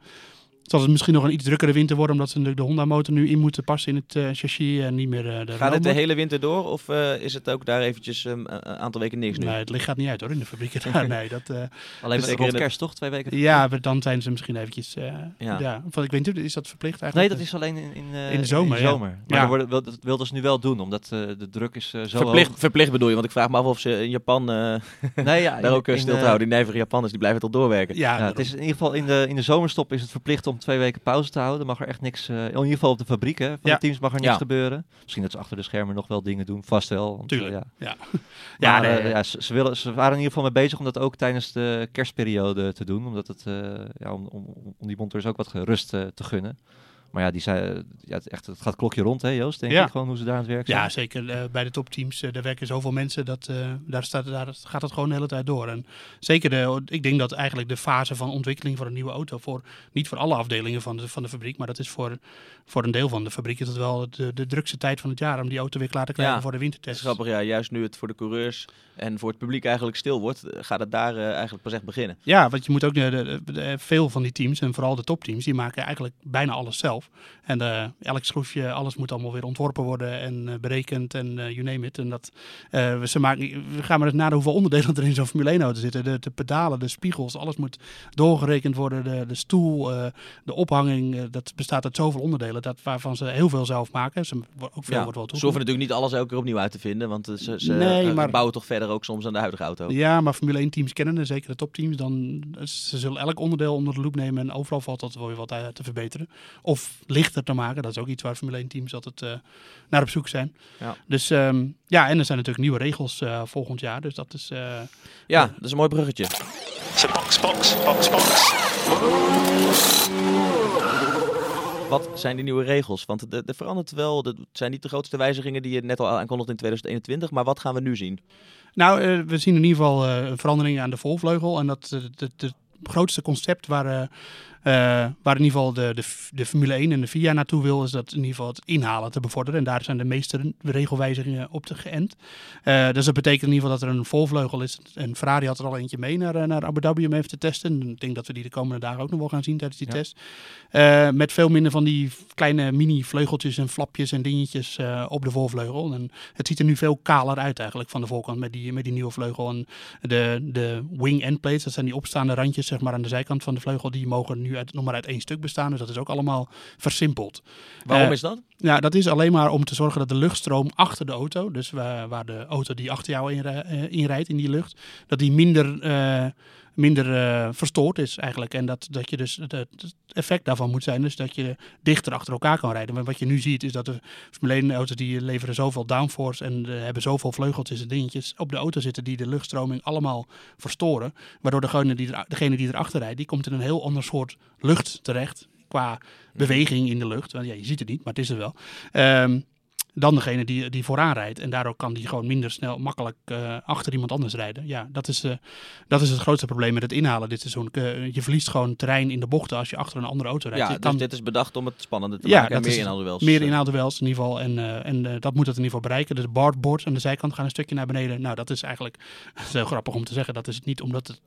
zal het misschien nog een iets drukkere winter worden, omdat ze natuurlijk de Honda-motor nu in moeten passen in het eh, chassis en niet meer eh, de Gaat het de hele winter door of eh, is het ook daar eventjes ehm, een aantal weken niks nu? Nee, het licht gaat niet uit hoor, in de fabrieken daar. Nee, dat... eh, Alleen Dus met zeker rond kerst toch? Twee weken? Ja, maar dan zijn ze misschien eventjes. eh, Ja. ja. Ik weet niet, is dat verplicht Nee, eigenlijk? dat is alleen in, in, eh, In de zomer, ja. Maar Ja. wil, dat wilden ze nu wel doen, omdat eh, de druk is zo Verplicht, hoog. verplicht bedoel je, want ik vraag me af of ze in Japan eh, Nee, ja, daar in- ook stil te houden. Die nijvere Japanners, die blijven toch doorwerken. Ja, Ja, het is in ieder geval in de, in de zomerstop is het verplicht om twee weken pauze te houden. Mag er echt niks, eh, in ieder geval op de fabriek hè, van Ja. de teams mag er niks Ja. gebeuren. Misschien dat ze achter de schermen nog wel dingen doen, vast wel. want, eh, Tuurlijk. ja. Ja, Ja, nee, eh, ja ze, ze willen, ze waren in ieder geval mee bezig om dat ook tijdens de kerstperiode te doen. Omdat het, ja, om, om, om die monteurs ook wat rust eh, te gunnen. Maar ja, die zei, ja, het, echt, het gaat klokje rond hè Joost, denk Ja. ik gewoon hoe ze daar aan het werk zijn. ja, zeker. eh, bij de topteams, eh, daar werken zoveel mensen, dat, eh, daar, staat, daar gaat het gewoon de hele tijd door. En zeker, de, ik denk dat eigenlijk de fase van ontwikkeling voor een nieuwe auto, voor, niet voor alle afdelingen van de, van de fabriek, maar dat is voor, voor een deel van de fabriek is het wel de, de drukste tijd van het jaar om die auto weer klaar te krijgen Ja, voor de wintertest. grappig, ja, juist nu het voor de coureurs en voor het publiek eigenlijk stil wordt, eh, gaat het daar eh, eigenlijk pas echt beginnen. Ja, want je moet ook de, de- de- veel van die teams en vooral de topteams, die maken eigenlijk bijna alles zelf. Zelf. En eh, elk schroefje, alles moet allemaal weer ontworpen worden en eh, berekend en eh, you name it. En dat, we, ze maken, we gaan maar eens naar hoeveel onderdelen er in zo'n Formule 1 auto zitten. De, de pedalen, de spiegels, alles moet doorgerekend worden. De, de stoel, de ophanging, dat bestaat uit zoveel onderdelen dat, waarvan ze heel veel zelf maken. Ze, ook veel Ja, wordt wel ze hoeven natuurlijk niet alles elke keer opnieuw uit te vinden, want ze, ze Nee, maar- bouwen toch verder ook soms aan de huidige auto. Ja, maar Formule 1 teams kennen, en zeker de topteams, dan ze zullen elk onderdeel onder de loep nemen en overal valt dat wel weer wat te verbeteren. Of lichter te maken, dat is ook iets waar Formule 1 teams altijd eh, naar op zoek zijn. Ja. Dus ehm, ja, en er zijn natuurlijk nieuwe regels eh, volgend jaar, dus dat is... eh, Ja, dat is een mooi bruggetje. Box, box, box, box. Wat zijn die nieuwe regels? Want er er verandert wel. Het zijn niet de grootste wijzigingen die je net al aankondigde in 2021. Maar wat gaan we nu zien? Nou, eh, we zien in ieder geval eh, een verandering aan de volvleugel. En dat het grootste concept waar, waar in ieder geval de, de, de Formule 1 en de FIA naartoe wil, is dat in ieder geval het inhalen te bevorderen. En daar zijn de meeste regelwijzigingen op te geënt. Eh, dus dat betekent in ieder geval dat er een volvleugel is. En Ferrari had er al eentje mee naar, eh, naar Abu Dhabi om even te testen. En ik denk dat we die de komende dagen ook nog wel gaan zien tijdens die Ja. test. Eh, met veel minder van die kleine mini-vleugeltjes en flapjes en dingetjes eh, op de voorvleugel. En het ziet er nu veel kaler uit eigenlijk van de voorkant met die, met die nieuwe vleugel. En de, de wing end plates, dat zijn die opstaande randjes zeg maar, aan de zijkant van de vleugel, die mogen nu uit, nog maar uit één stuk bestaan. Dus dat is ook allemaal versimpeld. Waarom Eh, is dat? Ja, dat is alleen maar om te zorgen dat de luchtstroom achter de auto, dus waar, waar de auto die achter jou inri- eh, inrijdt in die lucht, dat die minder, eh, minder eh, verstoord is eigenlijk. En dat, dat je dus het, het effect daarvan moet zijn, dus dat je dichter achter elkaar kan rijden. Maar wat je nu ziet is dat de Formule 1 auto's die leveren zoveel downforce en eh, hebben zoveel vleugeltjes en dingetjes op de auto zitten die de luchtstroming allemaal verstoren. Waardoor degene die, er, degene die erachter rijdt, die komt in een heel ander soort lucht terecht qua beweging in de lucht. Want ja, je ziet het niet, maar het is er wel. Ehm, dan degene die, die vooraan rijdt. En daardoor kan die gewoon minder snel, makkelijk eh, achter iemand anders rijden. Ja, dat is, eh, dat is het grootste probleem met het inhalen dit seizoen. Eh, je verliest gewoon terrein in de bochten als je achter een andere auto rijdt. Ja, je dus kan, dit is bedacht om het spannender te ja, maken. Dat meer inhaalduels. Meer inhaalduels in ieder geval. En, en dat moet het in ieder geval bereiken. De barboards aan de zijkant gaan een stukje naar beneden. Nou, dat is eigenlijk dat is heel grappig om te zeggen. Dat is het niet omdat het,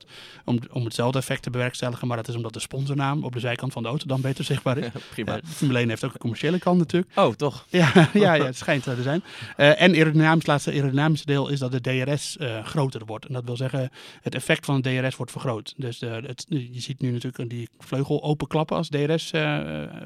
om, om hetzelfde effect te bewerkstelligen. Maar dat is omdat de sponsornaam op de zijkant van de auto dan beter zichtbaar is. Prima. Formule 1 heeft ook een commerciële kant natuurlijk. Oh, toch? Ja, ja, ja, schijnt zo te zijn. Eh, en aerodynamisch, het laatste aerodynamische deel is dat de DRS eh, groter wordt. En dat wil zeggen, het effect van de DRS wordt vergroot. Dus de, het, je ziet nu natuurlijk die vleugel openklappen als DRS eh,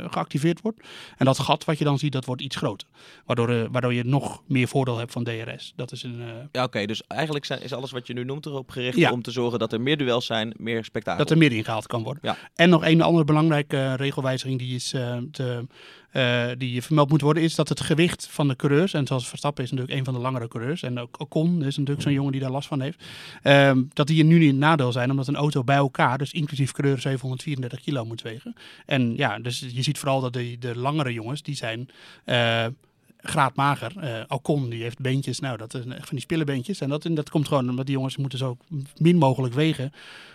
geactiveerd wordt. En dat gat wat je dan ziet, dat wordt iets groter. Waardoor, eh, waardoor je nog meer voordeel hebt van DRS. Dat is een... eh, Ja, oké. dus eigenlijk zijn, is alles wat je nu noemt erop gericht Ja. om te zorgen dat er meer duels zijn, meer spektakel. Dat er meer ingehaald kan worden. Ja. En nog een andere belangrijke eh, regelwijziging die, is, eh, te, eh, die vermeld moet worden, is dat het gewicht van de coureurs, en zoals Verstappen is natuurlijk een van de langere coureurs, en ook Ocon is natuurlijk zo'n jongen die daar last van heeft, ehm, dat die nu niet een nadeel zijn, omdat een auto bij elkaar, dus inclusief coureur, 734 kilo moet wegen. En ja, dus je ziet vooral dat de, de langere jongens, die zijn... eh, graadmager. Eh Alcon die heeft beentjes, nou dat is van die spillenbeentjes. En dat, en dat komt gewoon omdat die jongens moeten zo min mogelijk wegen.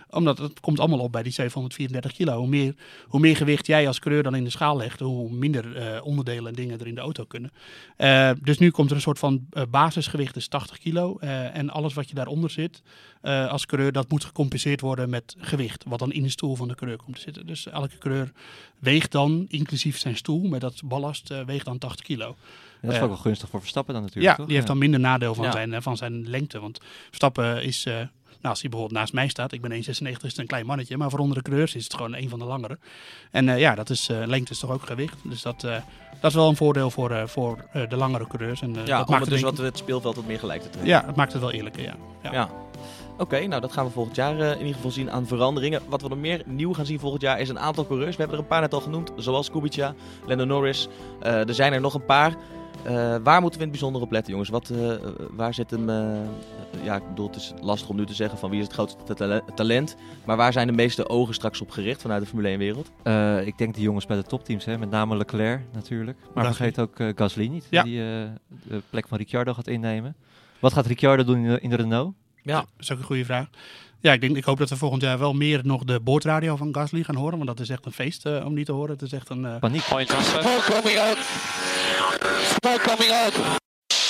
Omdat het komt allemaal op bij die 734 kilo. Hoe meer, hoe meer gewicht jij als coureur dan in de schaal legt, hoe minder eh, onderdelen en dingen er in de auto kunnen. Eh, dus nu komt er een soort van eh, basisgewicht, is 80 kilo. En alles wat je daaronder zit als coureur, dat moet gecompenseerd worden met gewicht. Wat dan in de stoel van de coureur komt te zitten. Dus elke coureur weegt dan, inclusief zijn stoel, met dat ballast, weegt dan 80 kilo. dat is ook wel gunstig voor Verstappen dan natuurlijk. ja, toch? die heeft dan minder nadeel van, Ja. zijn, van zijn lengte. Want Verstappen is, als hij bijvoorbeeld naast mij staat, ik ben 1,96, is het een klein mannetje. Maar voor onder de coureurs is het gewoon een van de langere. En eh, ja, dat is, eh, lengte is toch ook gewicht. Dus dat, eh, dat is wel een voordeel voor, voor de langere coureurs. En, Ja, dat maakt het dus denk wat het speelveld wat meer gelijk te trekken. ja, het maakt het wel eerlijker, ja. ja. Ja. Oké, nou dat gaan we volgend jaar in ieder geval zien aan veranderingen. Wat we nog meer nieuw gaan zien volgend jaar is een aantal coureurs. We hebben er een paar net al genoemd, zoals Kubica, Lando Norris. Er zijn er nog een paar. Eh, waar moeten we in het bijzonder op letten, jongens? Wat, eh, waar zit hem... eh, ja, ik bedoel, het is lastig om nu te zeggen van wie is het grootste tale- talent. Maar waar zijn de meeste ogen straks op gericht vanuit de Formule 1-wereld? Eh, ik denk de jongens bij de topteams, hè, met name Leclerc natuurlijk. Maar Gasly. vergeet ook eh, Gasly niet, Ja. die eh, de plek van Ricciardo gaat innemen. Wat gaat Ricciardo doen in de, in de Renault? Ja. Dat is ook een goede vraag. Ja, ik, denk, ik hoop dat we volgend jaar wel meer nog de boordradio van Gasly gaan horen. Want dat is echt een feest om die te horen. Het is echt een... eh, Paniek. Transfer. Smoke coming out.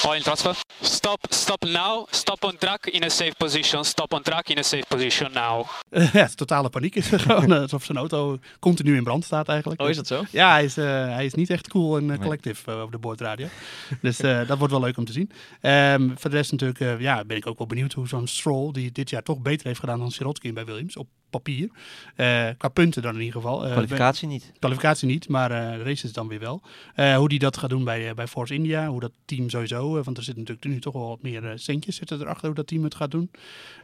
Oil transfer. Stop, stop now. Stop on track in a safe position. Stop on track in a safe position now. ja, totale paniek is er gewoon. eh, alsof zijn auto continu in brand staat eigenlijk. Oh, is dat zo? Ja, hij is, eh, hij is niet echt cool en uh, collective uh, over de boordradio. dus uh, dat wordt wel leuk om te zien. Um, voor de rest natuurlijk uh, ja, ben ik ook wel benieuwd hoe zo'n Stroll, die dit jaar toch beter heeft gedaan dan Sirotkin bij Williams, op papier. Uh, qua punten dan in ieder geval. kwalificatie niet. Kwalificatie niet, maar uh, races dan weer wel. Uh, hoe die dat gaat doen bij, bij Force India, hoe dat team sowieso, want er zitten natuurlijk nu toch wel wat meer centjes zitten erachter hoe dat team het gaat doen.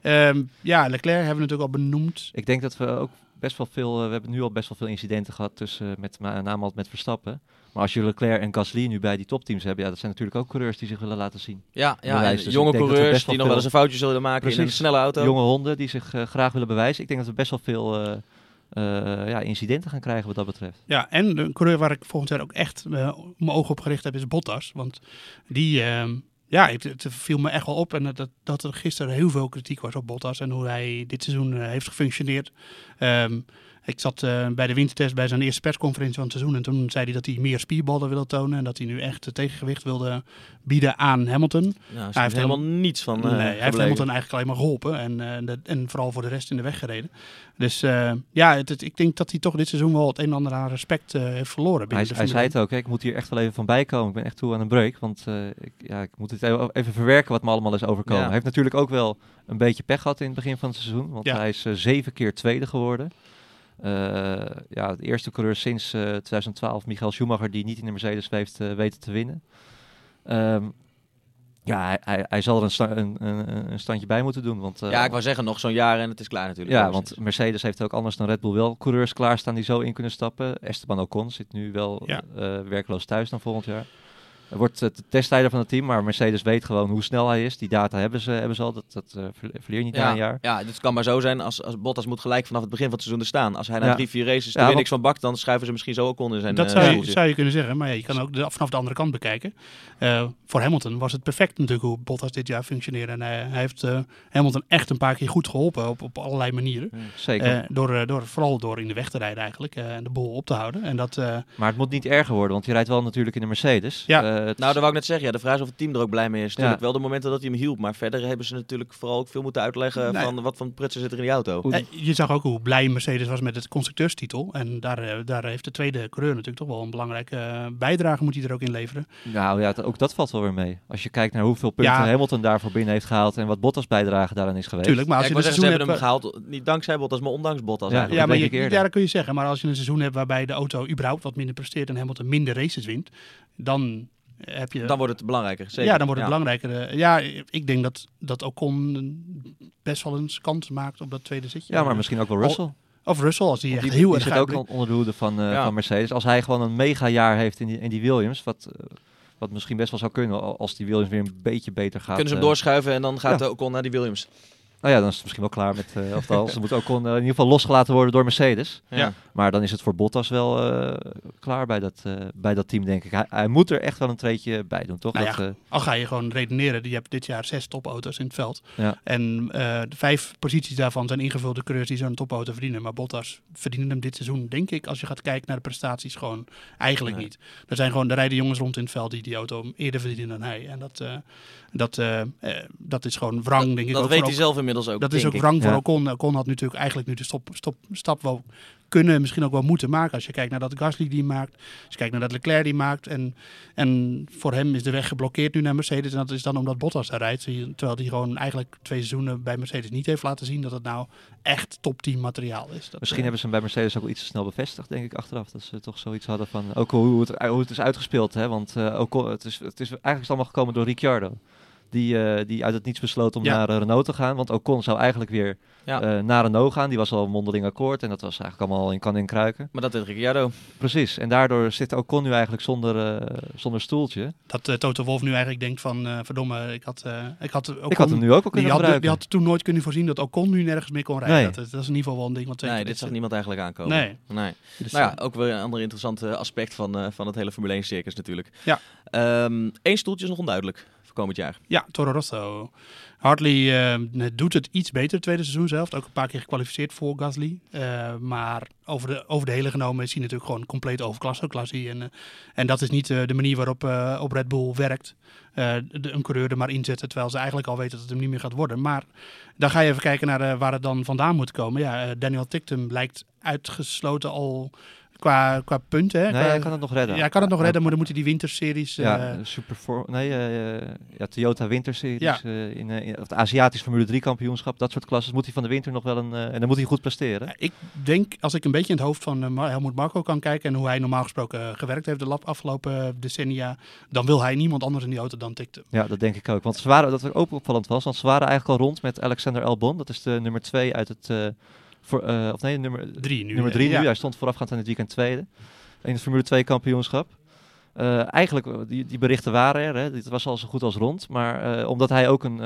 Um, ja, Leclerc hebben we natuurlijk al benoemd. Ik denk dat we ook best wel veel, we hebben nu al best wel veel incidenten gehad tussen, met name met Verstappen. Maar als je Leclerc en Gasly nu bij die topteams hebben, ja, dat zijn natuurlijk ook coureurs die zich willen laten zien. Ja, ja en dus jonge coureurs die nog wel eens een foutje zullen maken Precies, in een snelle auto. Jonge honden die zich uh, graag willen bewijzen. Ik denk dat we best wel veel uh, uh, ja, incidenten gaan krijgen wat dat betreft. Ja, en de coureur waar ik volgend jaar ook echt mijn ogen op gericht heb is Bottas. Want die, ehm, ja, het, het, viel me echt wel op. En dat, dat er gisteren heel veel kritiek was op Bottas en hoe hij dit seizoen heeft gefunctioneerd. Um, ik zat uh, bij de wintertest bij zijn eerste persconferentie van het seizoen. En toen zei hij dat hij meer spierballen wilde tonen. En dat hij nu echt het tegengewicht wilde bieden aan Hamilton. Nou, hij heeft helemaal niets van. Uh, nee, hij heeft Hamilton eigenlijk alleen maar geholpen. En, uh, de, en vooral voor de rest in de weg gereden. Dus ja, het, het, ik denk dat hij toch dit seizoen wel het een en ander aan respect heeft verloren. Hij, hij zei het ook, hè? ik moet hier echt wel even van bijkomen. Ik ben echt toe aan een break. Want ik, ja, ik moet het even verwerken wat me allemaal is overkomen. Ja. Hij heeft natuurlijk ook wel een beetje pech gehad in het begin van het seizoen. Want ja. hij is zeven keer tweede geworden. Uh, ja, het eerste coureur sinds uh, 2012, Michael Schumacher, die niet in de Mercedes heeft uh, weten te winnen. Um, ja, hij, hij, hij, zal er een, sta een, een, een, standje bij moeten doen. Want, ja, ik wou zeggen, nog zo'n jaar en het is klaar natuurlijk. Ja, want Mercedes heeft ook anders dan Red Bull wel coureurs klaarstaan die zo in kunnen stappen. Esteban Ocon zit nu wel ja. werkloos thuis dan volgend jaar. Wordt de testleider van het team, maar Mercedes weet gewoon hoe snel hij is. Die data hebben ze, hebben ze al, dat, dat uh, verleer je niet ja, na een jaar. Ja, het kan maar zo zijn als, als Bottas moet gelijk vanaf het begin van het seizoen er staan. Als hij na ja. drie, vier races er ja, niks van bakt, dan schuiven ze misschien zo ook onder zijn Dat zou, je, zou je kunnen zeggen, maar ja, je kan ook de, vanaf de andere kant bekijken. Uh, voor Hamilton was het perfect natuurlijk hoe Bottas dit jaar functioneerde. En hij, hij heeft uh, Hamilton echt een paar keer goed geholpen op, op allerlei manieren. zeker. door, door, vooral door in de weg te rijden eigenlijk en de bol op te houden. En dat, maar het moet niet erger worden, want je rijdt wel natuurlijk in de Mercedes. Ja. Nou, dat wou ik net zeggen. Ja, de vraag is of het team er ook blij mee is. Natuurlijk ja. wel de momenten dat hij hem hielp. Maar verder hebben ze natuurlijk vooral ook veel moeten uitleggen nee. van wat van prutsen zit er in die auto. Eh, je zag ook hoe blij Mercedes was met het constructeurstitel. En daar, daar heeft de tweede coureur natuurlijk toch wel een belangrijke bijdrage moet hij er ook in leveren. Nou ja, ook dat valt wel weer mee. Als je kijkt naar hoeveel punten ja. Hamilton daarvoor binnen heeft gehaald en wat Bottas bijdrage daarin is geweest. Tuurlijk, maar als ja, je een seizoen hebben hem gehaald, niet dankzij Bottas, maar ondanks Bottas. Ja, ja maar je, ja, dat kun je zeggen. Maar als je een seizoen hebt waarbij de auto überhaupt wat minder presteert en Hamilton minder races wint, dan heb je... Dan wordt het belangrijker, zeker. Ja, dan wordt het ja. belangrijker. Ja, ik denk dat, dat Ocon best wel een kans maakt op dat tweede zitje. Ja, maar misschien ook wel Russell. Of Russell, als hij echt die, heel die erg zit ook onder de hoede van, uh, ja. van Mercedes. Als hij gewoon een mega jaar heeft in die, in die Williams, wat, uh, wat misschien best wel zou kunnen als die Williams weer een beetje beter gaat. Kunnen ze hem doorschuiven en dan gaat ja. Ocon naar die Williams. Nou ja, dan is het misschien wel klaar met. Uh, of dan, ze moet ook on, uh, in ieder geval losgelaten worden door Mercedes. Ja. Maar dan is het voor Bottas wel uh, klaar bij dat, bij dat team, denk ik. Hij, hij, moet er echt wel een treetje bij doen, toch? Nou dat, ja, al ga je gewoon redeneren. Je hebt dit jaar zes topauto's in het veld. Ja. En de vijf posities daarvan zijn ingevulde coureurs die zo'n topauto verdienen. Maar Bottas verdienen hem dit seizoen, denk ik, als je gaat kijken naar de prestaties, gewoon eigenlijk nee. niet. Er zijn gewoon, er rijden jongens rond in het veld die die auto eerder verdienen dan hij. En dat, dat, dat is gewoon wrang, dat, denk ik. Dat ook weet hij zelf inmiddels ook. Dat is ook wrang voor ja. Ocon. Ocon had natuurlijk eigenlijk nu de stop, stop, stap wel kunnen, misschien ook wel moeten maken. Als je kijkt naar dat Gasly die maakt, als je kijkt naar dat Leclerc die maakt. En, en voor hem is de weg geblokkeerd nu naar Mercedes. En dat is dan omdat Bottas daar rijdt. Terwijl hij gewoon eigenlijk twee seizoenen bij Mercedes niet heeft laten zien dat het nou echt top 10 materiaal is. Dat, misschien uh, hebben ze hem bij Mercedes ook wel iets te snel bevestigd, denk ik, achteraf. Dat ze toch zoiets hadden van, ook hoe het, hoe het is uitgespeeld. Hè? Want uh, Ocon, het, is, het is eigenlijk allemaal gekomen door Ricciardo. Die, uh, die uit het niets besloot om ja. naar uh, Renault te gaan. Want Ocon zou eigenlijk weer ja. uh, naar Renault gaan. Die was al een mondeling akkoord. En dat was eigenlijk allemaal in kan in kruiken. Maar dat deed Ricciardo. Precies. En daardoor zit Ocon nu eigenlijk zonder, zonder stoeltje. Dat Toto Wolff nu eigenlijk denkt van... verdomme, ik had, ik had Ocon, Ik had hem nu ook al kunnen die had, die had toen nooit kunnen voorzien dat Ocon nu nergens meer kon rijden. Nee. Dat, dat, is in ieder geval wel een ding. Wat nee, dit zag niemand eigenlijk aankomen. Nee. nee. Dus nou ja, ook weer een ander interessant aspect van, van het hele Formule 1 circus natuurlijk. Ja. Eén um, stoeltje is nog onduidelijk komend jaar. Ja, Toro Rosso. Hartley uh, doet het iets beter het tweede seizoen zelf. Ook een paar keer gekwalificeerd voor Gasly. Uh, maar over de, over de hele genomen is hij natuurlijk gewoon compleet overklasse. En, uh, en dat is niet de manier waarop op Red Bull werkt. De, een coureur er maar inzetten terwijl ze eigenlijk al weten dat het hem niet meer gaat worden. Maar dan ga je even kijken naar waar het dan vandaan moet komen. Ja, Daniel Tictum lijkt uitgesloten al qua, qua punten. Hè? Nee, qua, hij kan het nog redden. Ja, hij kan het nog redden, maar dan moet hij die winterseries... Ja, uh, super for, nee, uh, ja, Toyota winterseries, ja. in, in het Aziatisch Formule 3 kampioenschap, dat soort klassen, moet hij van de winter nog wel een... en dan moet hij goed presteren. Ik denk, als ik een beetje in het hoofd van Helmoet Marco kan kijken en hoe hij normaal gesproken gewerkt heeft de afgelopen decennia, dan wil hij niemand anders in die auto dan tikte. Ja, dat denk ik ook. Want ze waren, dat ook opvallend was, want ze waren eigenlijk al rond met Alexander Albon, dat is de nummer 2 uit het... Voor, uh, of nee, nummer drie nu. Nummer drie nu. Ja. Hij stond voorafgaand aan het weekend tweede. In het Formule 2 kampioenschap. Uh, eigenlijk, die, die berichten waren er. Hè. Dit was al zo goed als rond. Maar uh, omdat hij ook een,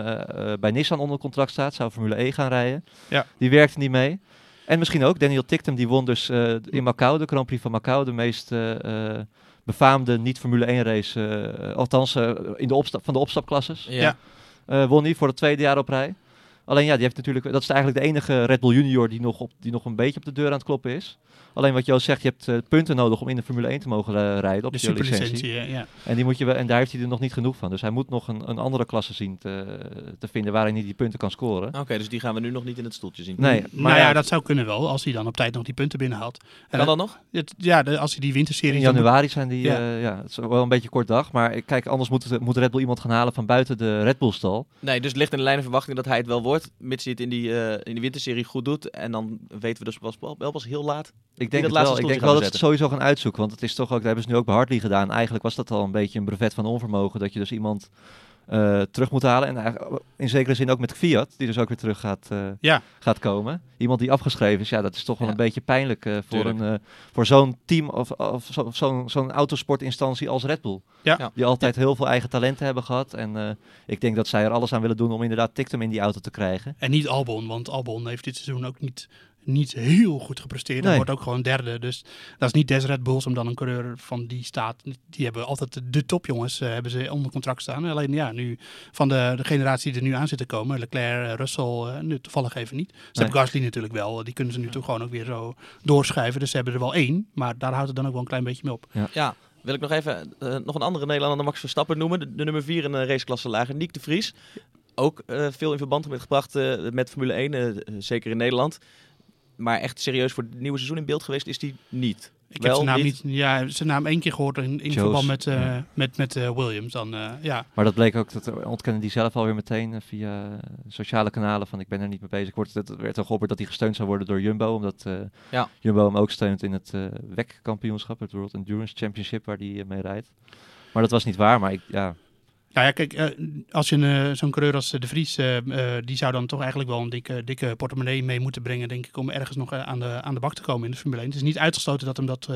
bij Nissan onder contract staat, zou Formule E gaan rijden. Ja. Die werkte niet mee. En misschien ook Daniel Tictum, die won dus in Macau, de Grand Prix van Macau, de meest befaamde niet-Formule 1 race. althans, in de opstap, van de opstapklasses. Ja. won hij voor het tweede jaar op rij. Alleen ja, die heeft natuurlijk, dat is eigenlijk de enige Red Bull Junior die nog, op, die nog een beetje op de deur aan het kloppen is. Alleen wat Joost zegt, je hebt uh, punten nodig om in de Formule 1 te mogen uh, rijden op de je licentie. Ja. En, die moet je, en daar heeft hij er nog niet genoeg van. Dus hij moet nog een, een andere klasse zien te, te vinden waarin hij die punten kan scoren. Oké, okay, dus die gaan we nu nog niet in het stoeltje zien. Nee, maar nou ja, dat zou kunnen wel, als hij dan op tijd nog die punten binnenhaalt. Kan uh, dat nog? Het, ja, de, als hij die winterserie... In januari zijn die, ja. ja, het is wel een beetje kort dag. Maar kijk, anders moet, moet Red Bull iemand gaan halen van buiten de Red Bull stal. Nee, dus ligt in de lijn verwachting dat hij het wel wordt, mits hij het in die, uh, in die winterserie goed doet. En dan weten we dus pas, wel pas heel laat. Ik denk, het wel, ik denk wel dat ze het sowieso gaan uitzoeken. Want het is toch ook, dat hebben ze nu ook bij Hartley gedaan. Eigenlijk was dat al een beetje een brevet van onvermogen. Dat je dus iemand uh, terug moet halen. En in zekere zin ook met Fiat, die dus ook weer terug gaat, uh, ja. gaat komen. Iemand die afgeschreven is, ja, dat is toch wel ja. een beetje pijnlijk uh, voor, een, voor zo'n team of, of zo'n zo, zo autosportinstantie als Red Bull. Ja. Die altijd heel veel eigen talenten hebben gehad. En ik denk dat zij er alles aan willen doen om inderdaad Tictum in die auto te krijgen. En niet Albon, want Albon heeft dit seizoen ook niet niet heel goed gepresteerd. Hij wordt ook gewoon derde. Dus dat is niet des Red Bulls om dan een coureur van die staat. Die hebben altijd de topjongens uh, hebben ze onder contract staan. Alleen ja, nu van de, de generatie die er nu aan zit te komen. Leclerc, Russell, uh, nu toevallig even niet. Ze nee. hebben Gasly natuurlijk wel. Die kunnen ze nu toch gewoon ook weer zo doorschuiven. Dus ze hebben er wel één. Maar daar houdt het dan ook wel een klein beetje mee op. Ja. ja. Wil ik nog even uh, nog een andere Nederlander, Max Verstappen, noemen. De, de nummer 4 in de raceklasse lager, Nick de Vries. Ook veel in verband met gebracht met Formule 1, zeker in Nederland maar echt serieus voor het nieuwe seizoen in beeld geweest is die niet. Ik Wel, heb zijn naam niet. Ja, zijn naam één keer gehoord in, in verband met, uh, ja. met, met uh, Williams. Dan, uh, ja. Maar dat bleek ook, dat ontkennen die zelf alweer meteen via sociale kanalen van ik ben er niet mee bezig. Wordt, het werd al geopperd dat hij gesteund zou worden door Jumbo, omdat ja. Jumbo hem ook steunt in het WEC-kampioenschap, het World Endurance Championship, waar hij mee rijdt. Maar dat was niet waar, maar ik, ja, nou ja, kijk, uh, als je uh, zo'n coureur als De Vries, uh, die zou dan toch eigenlijk wel een dikke, dikke portemonnee mee moeten brengen, denk ik, om ergens nog aan, de, aan de bak te komen in de Formule 1. Het is niet uitgesloten dat hem dat,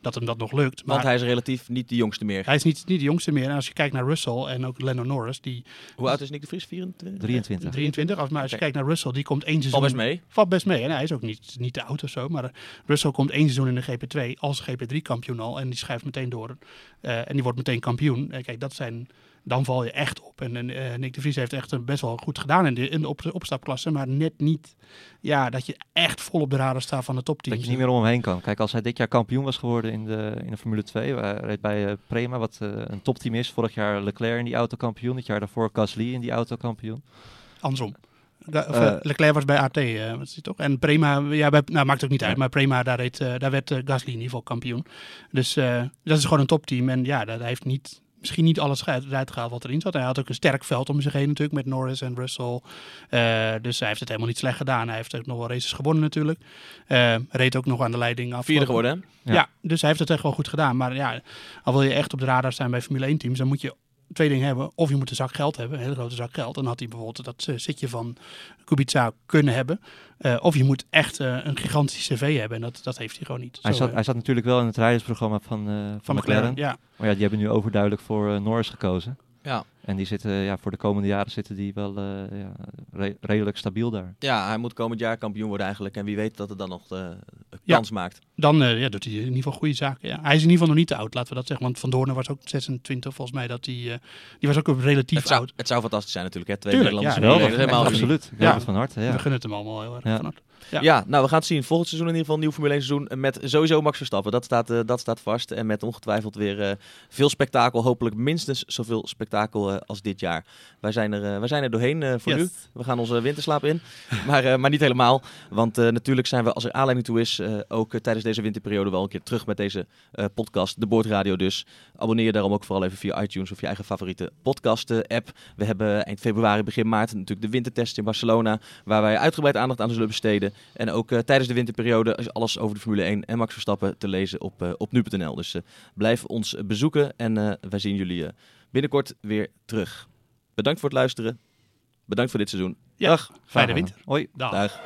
dat, hem dat nog lukt. Want hij is relatief niet de jongste meer. Hij is niet, niet de jongste meer. En als je kijkt naar Russell en ook Lennon Norris, die... Hoe oud is Nick De Vries? 24? 23. 23, als, maar als je kijkt naar Russell, die komt één seizoen... Valt best mee. Valt best mee. En hij is ook niet, niet te oud of zo, maar Russell komt één seizoen in de GP2 als GP3-kampioen al. En die schrijft meteen door. en die wordt meteen kampioen. En kijk, dat zijn dan val je echt op. En, en uh, Nick de Vries heeft echt best wel goed gedaan in de, in de op, opstapklasse, maar net niet ja, dat je echt vol op de radar staat van de topteams. Dat je niet meer om hem heen kan. Kijk, als hij dit jaar kampioen was geworden in de, in de Formule 2, hij reed bij uh, Prema, wat uh, een topteam is. Vorig jaar Leclerc in die auto kampioen, het jaar daarvoor Gasly in die auto kampioen. Andersom. Of, uh, Leclerc was bij AT, uh, toch? En Prema, ja, bij, nou, maakt ook niet uit, maar Prema, daar, reed, uh, daar werd Gasly in ieder geval kampioen. Dus dat is gewoon een topteam. En ja, dat heeft niet misschien niet alles eruit gehaald wat erin zat. Hij had ook een sterk veld om zich heen natuurlijk met Norris en Russell. Uh, dus hij heeft het helemaal niet slecht gedaan. Hij heeft ook nog wel races gewonnen natuurlijk. Uh, reed ook nog aan de leiding af. Vierde geworden Ja. ja. dus hij heeft het echt wel goed gedaan. Maar ja, al wil je echt op de radar zijn bij Formule 1 teams, dan moet je twee dingen hebben. Of je moet een zak geld hebben, een hele grote zak geld. Dan had hij bijvoorbeeld dat uh, zitje van Kubica kunnen hebben. Uh, of je moet echt uh, een gigantisch cv hebben. En dat, dat heeft hij gewoon niet. Hij, Zo, zat, hij zat natuurlijk wel in het rijdersprogramma van, van, van McLaren. McLaren. Ja. Maar ja, die hebben nu overduidelijk voor Norris gekozen. Ja. En die zitten, ja, voor de komende jaren zitten die wel uh, ja, re redelijk stabiel daar. Ja, hij moet komend jaar kampioen worden eigenlijk. En wie weet dat het dan nog uh, kans maakt. Dan ja, doet hij in ieder geval goede zaken. Ja. Hij is in ieder geval nog niet te oud, laten we dat zeggen. Want Van Doornen was ook 26 volgens mij. Dat die, die was ook relatief het zou, oud. Het zou fantastisch zijn natuurlijk. Hè? Twee Tuurlijk, Nederlanders. ja, helemaal absoluut. Ik Ja. het van harte. Ja. We gunnen het hem allemaal heel erg Ja. van harte. Ja. Ja. nou, we gaan het zien. Volgend seizoen in ieder geval een nieuw Formule 1 seizoen met sowieso Max Verstappen. Dat staat, eh, dat staat vast. En met ongetwijfeld weer eh, veel spektakel. Hopelijk minstens zoveel spektakel eh, als dit jaar. Wij zijn er, eh, wij zijn er doorheen eh, voor Yes. nu. We gaan onze winterslaap in. maar, eh, maar niet helemaal. Want eh, natuurlijk zijn we, als er aanleiding toe is, eh, ook eh, tijdens deze winterperiode wel een keer terug met deze eh, podcast. De Boordradio dus. Abonneer je daarom ook vooral even via iTunes of je eigen favoriete podcast-app. We hebben eind februari, begin maart natuurlijk de wintertest in Barcelona. Waar wij uitgebreid aandacht aan zullen besteden. En ook eh, tijdens de winterperiode is alles over de Formule 1 en Max Verstappen te lezen op, eh, op nu.nl. Dus eh, blijf ons bezoeken en wij zien jullie binnenkort weer terug. Bedankt voor het luisteren. Bedankt voor dit seizoen. Ja. Dag. Fijne winter. Hoi. Dag. Dag.